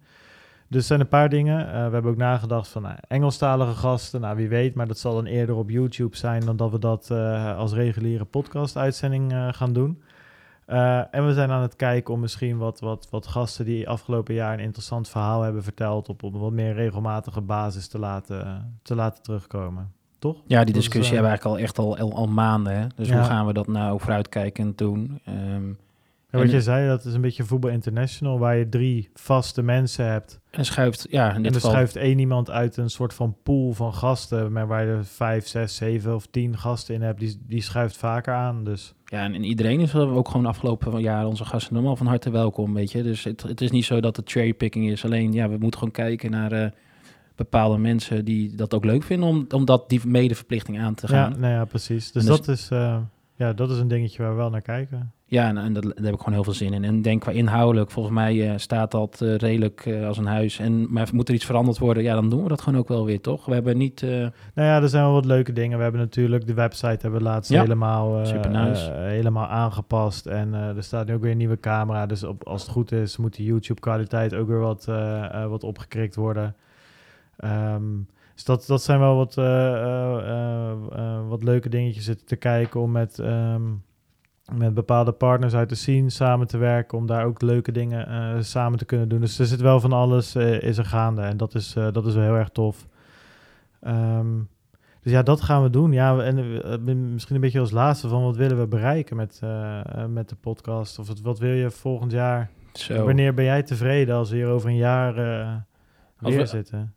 Dus er zijn een paar dingen. Eh, we hebben ook nagedacht van nou, Engelstalige gasten. Nou, wie weet, maar dat zal dan eerder op YouTube zijn dan dat we dat eh, als reguliere podcast-uitzending eh, gaan doen. En we zijn aan het kijken om misschien wat, wat, wat gasten die afgelopen jaar een interessant verhaal hebben verteld, op, op een wat meer regelmatige basis te laten, te laten terugkomen. Toch? Ja, die is, discussie hebben we eigenlijk al echt al, al, al maanden. Hè? Dus Ja. hoe gaan we dat nou vooruitkijkend doen? Ehm, En wat En- je zei, dat is een beetje voetbal international, waar je drie vaste mensen hebt. en schuift, ja, in En dit er geval... schuift één iemand uit een soort van pool van gasten, maar waar je er vijf, zes, zeven of tien gasten in hebt, die, die schuift vaker aan. Dus Ja, en, en iedereen is ook gewoon afgelopen jaar onze gasten normaal van harte welkom, weet je. Dus het, het is niet zo dat het cherrypicking is. Alleen, ja, we moeten gewoon kijken naar eh, bepaalde mensen die dat ook leuk vinden... om, om dat die medeverplichting aan te ja, gaan. nou ja, precies. Dus En dus- dat, is, eh, ja, dat is een dingetje waar we wel naar kijken. Ja, en, en dat, daar heb ik gewoon heel veel zin in. En denk qua inhoudelijk, volgens mij eh, staat dat eh, redelijk eh, als een huis. En, maar moet er iets veranderd worden, ja, dan doen we dat gewoon ook wel weer, toch? We hebben niet... Nou ja, er zijn wel wat leuke dingen. We hebben natuurlijk de website hebben we laatst Ja, helemaal, helemaal aangepast. En er staat nu ook weer een nieuwe camera. Dus op, als het goed is, moet de YouTube-kwaliteit ook weer wat, wat opgekrikt worden. Ehm, dus dat, dat zijn wel wat, wat leuke dingetjes zitten te kijken om met, ehm, met bepaalde partners uit de scene samen te werken. Om daar ook leuke dingen eh, samen te kunnen doen. Dus er zit wel van alles eh, is er gaande. En dat is, eh, dat is wel heel erg tof. Ehm, dus ja, dat gaan we doen. Ja, en misschien een beetje als laatste van wat willen we bereiken met, met de podcast? Of wat, wat wil je volgend jaar? zo. Wanneer ben jij tevreden als we hier over een jaar weer we- zitten?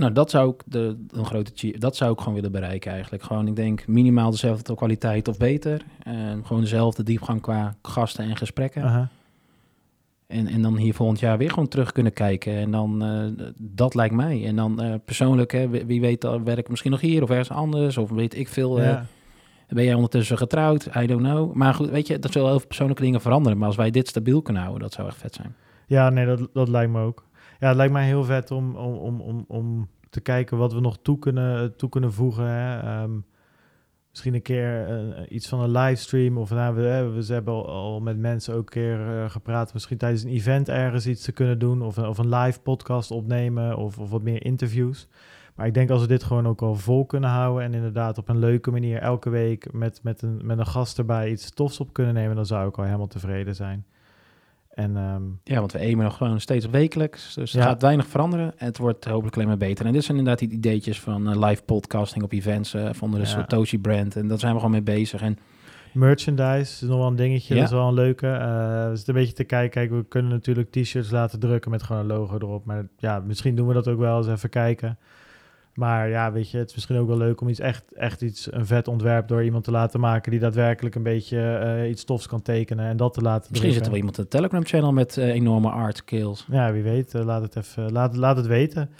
Nou, dat zou ik de, een grote dat zou ik gewoon willen bereiken eigenlijk. Gewoon, ik denk minimaal dezelfde kwaliteit of beter. En gewoon dezelfde diepgang qua gasten en gesprekken. En, en dan hier volgend jaar weer gewoon terug kunnen kijken. En dan, eh, dat lijkt mij. En dan eh, persoonlijk, hè, wie, weet, werk ik misschien nog hier of ergens anders. Of weet ik veel. eh, Ja. ben jij ondertussen getrouwd? I don't know. Maar goed, weet je, dat zullen heel veel persoonlijke dingen veranderen. Maar als wij dit stabiel kunnen houden, dat zou echt vet zijn. Ja, nee, dat, dat lijkt me ook. Ja, het lijkt mij heel vet om, om, om, om, om te kijken wat we nog toe kunnen, toe kunnen voegen. Hè. Ehm, misschien een keer eh, iets van een livestream. Of nou, we, we hebben al, al met mensen ook een keer eh, gepraat. Misschien tijdens een event ergens iets te kunnen doen. Of, of een live podcast opnemen. Of, of wat meer interviews. Maar ik denk als we dit gewoon ook al vol kunnen houden. En inderdaad op een leuke manier elke week met, met, een, met een gast erbij iets tofs op kunnen nemen. Dan zou ik al helemaal tevreden zijn. En ehm, Ja, want we aimen nog gewoon steeds wekelijks. Dus er Ja. gaat weinig veranderen. En het wordt hopelijk alleen maar beter. En dit zijn inderdaad die ideetjes van eh, live podcasting op events eh van de Ja. Satoshi brand. En daar zijn we gewoon mee bezig. En merchandise is nog wel een dingetje. Ja. Dat is wel een leuke. Eh we zitten een beetje te kijken. Kijk, we kunnen natuurlijk t-shirts laten drukken met gewoon een logo erop. Maar ja, misschien doen we dat ook wel eens even kijken. Maar ja, weet je, het is misschien ook wel leuk om iets echt, echt iets, een vet ontwerp door iemand te laten maken die daadwerkelijk een beetje eh, iets tofs kan tekenen en dat te laten misschien zit er wel iemand in de Telegram channel met eh, enorme art skills. Ja, wie weet. eh, laat, het even, laat, laat het weten.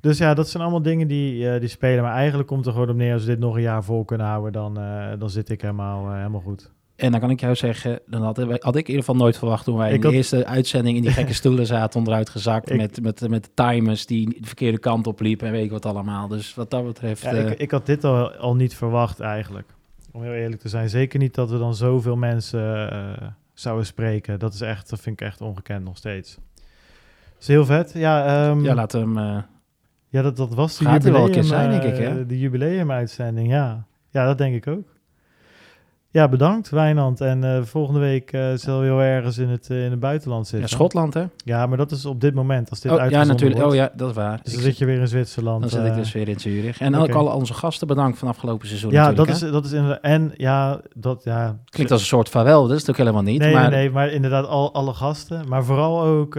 Dus ja, dat zijn allemaal dingen die, die spelen. Maar eigenlijk komt er gewoon op neer, als we dit nog een jaar vol kunnen houden, dan, dan zit ik helemaal, helemaal goed. En dan kan ik jou zeggen, dan had, had ik in ieder geval nooit verwacht toen wij Ik in de had- eerste uitzending in die gekke (laughs) stoelen zaten, onderuit gezakt Ik- met, met, met timers die de verkeerde kant op liepen en weet ik wat allemaal. Dus wat dat betreft, Ja, eh, ik, ik had dit al, al niet verwacht eigenlijk. Om heel eerlijk te zijn. Zeker niet dat we dan zoveel mensen eh, zouden spreken. Dat is echt, dat vind ik echt ongekend nog steeds. Dat is heel vet. Ja, ehm, ja, laten hem... eh, ja dat, dat was de Gaat er jubileum, wel zijn, denk ik, hè? De jubileumuitzending, ja. Ja, dat denk ik ook. Ja, bedankt Wijnand. En eh, volgende week eh zullen we heel ergens in het, eh, in het buitenland ja, zitten. Schotland, hè? Ja, maar dat is op dit moment. Als dit Oh, ja, natuurlijk. wordt. Oh ja, dat is waar. Dus Ik dan zit je weer in Zwitserland. Dan zit ik dus weer in Zurich. En ook al onze gasten bedankt van afgelopen seizoen Ja, dat natuurlijk, is, hè? dat is inderdaad... En ja, dat... Ja, Klinkt als een soort vaarwel, dat is ook helemaal niet. nee, maar nee, maar inderdaad al, alle gasten. Maar vooral ook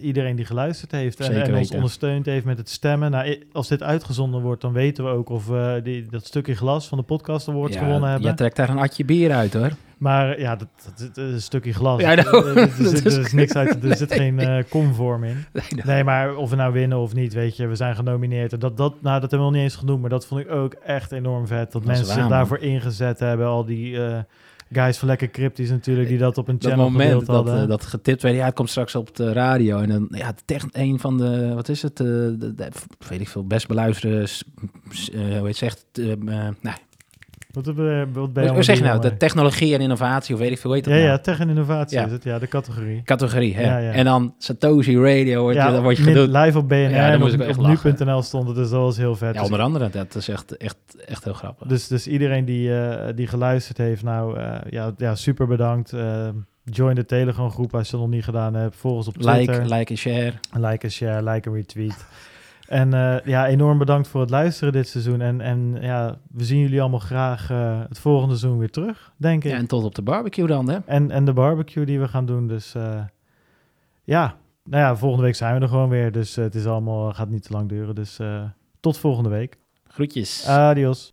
iedereen die geluisterd heeft en, ons ondersteund heeft met het stemmen. Nou, als dit uitgezonden wordt, dan weten we ook of we die, dat stukje glas van de podcast awards ja, gewonnen hebben. Je trekt daar een atje bier uit, hoor. Maar ja, dat, dat, dat is een stukje glas. Ja, Er- nou, er, er (laughs) dat zit, is- er is niks uit, er (laughs) zit geen conform in. Nee, nou, Nee, maar of we nou winnen of niet, weet je, we zijn genomineerd. En dat, dat, nou, dat hebben we nog niet eens genoemd, maar dat vond ik ook echt enorm vet. Dat, Dat mensen waar, zich daarvoor ingezet hebben. Al die eh, guys van Lekker Cryptisch natuurlijk, die dat op een dat channel moment gedeeld dat, hadden. eh, dat getipt werd, ja, het komt straks op de radio. En dan, ja, echt een van de, wat is het, de, de- weet ik veel, best beluisterde, s- s- eh, hoe heet het zegt, eh, nou, Wat, wat hoe zeg je nou, de technologie en innovatie, of weet ik veel, heet Ja, dat ja, nou? tech en innovatie Ja. is het. Ja, de categorie. Categorie, hè? Ja, ja. En dan Satoshi Radio, wordt word je gedoe. live op BNR Ja, en op, nu.nl stond het, dus dat was heel vet. Ja, Dus- onder andere, dat is echt, echt, echt heel grappig. Dus, dus iedereen die, eh, die geluisterd heeft, nou eh, ja, ja, super bedankt. Eh, join de Telegram groep als je het nog niet gedaan hebt. Volg ons op Twitter. like, like en share. Like en share, like en retweet. En eh, ja, enorm bedankt voor het luisteren dit seizoen. En, en ja, we zien jullie allemaal graag eh, het volgende seizoen weer terug, denk ik. Ja, en tot op de barbecue dan, hè? En, en de barbecue die we gaan doen. Dus eh, ja, nou ja, volgende week zijn we er gewoon weer. Dus het is allemaal, gaat niet te lang duren. Dus tot volgende week. Groetjes. Adios.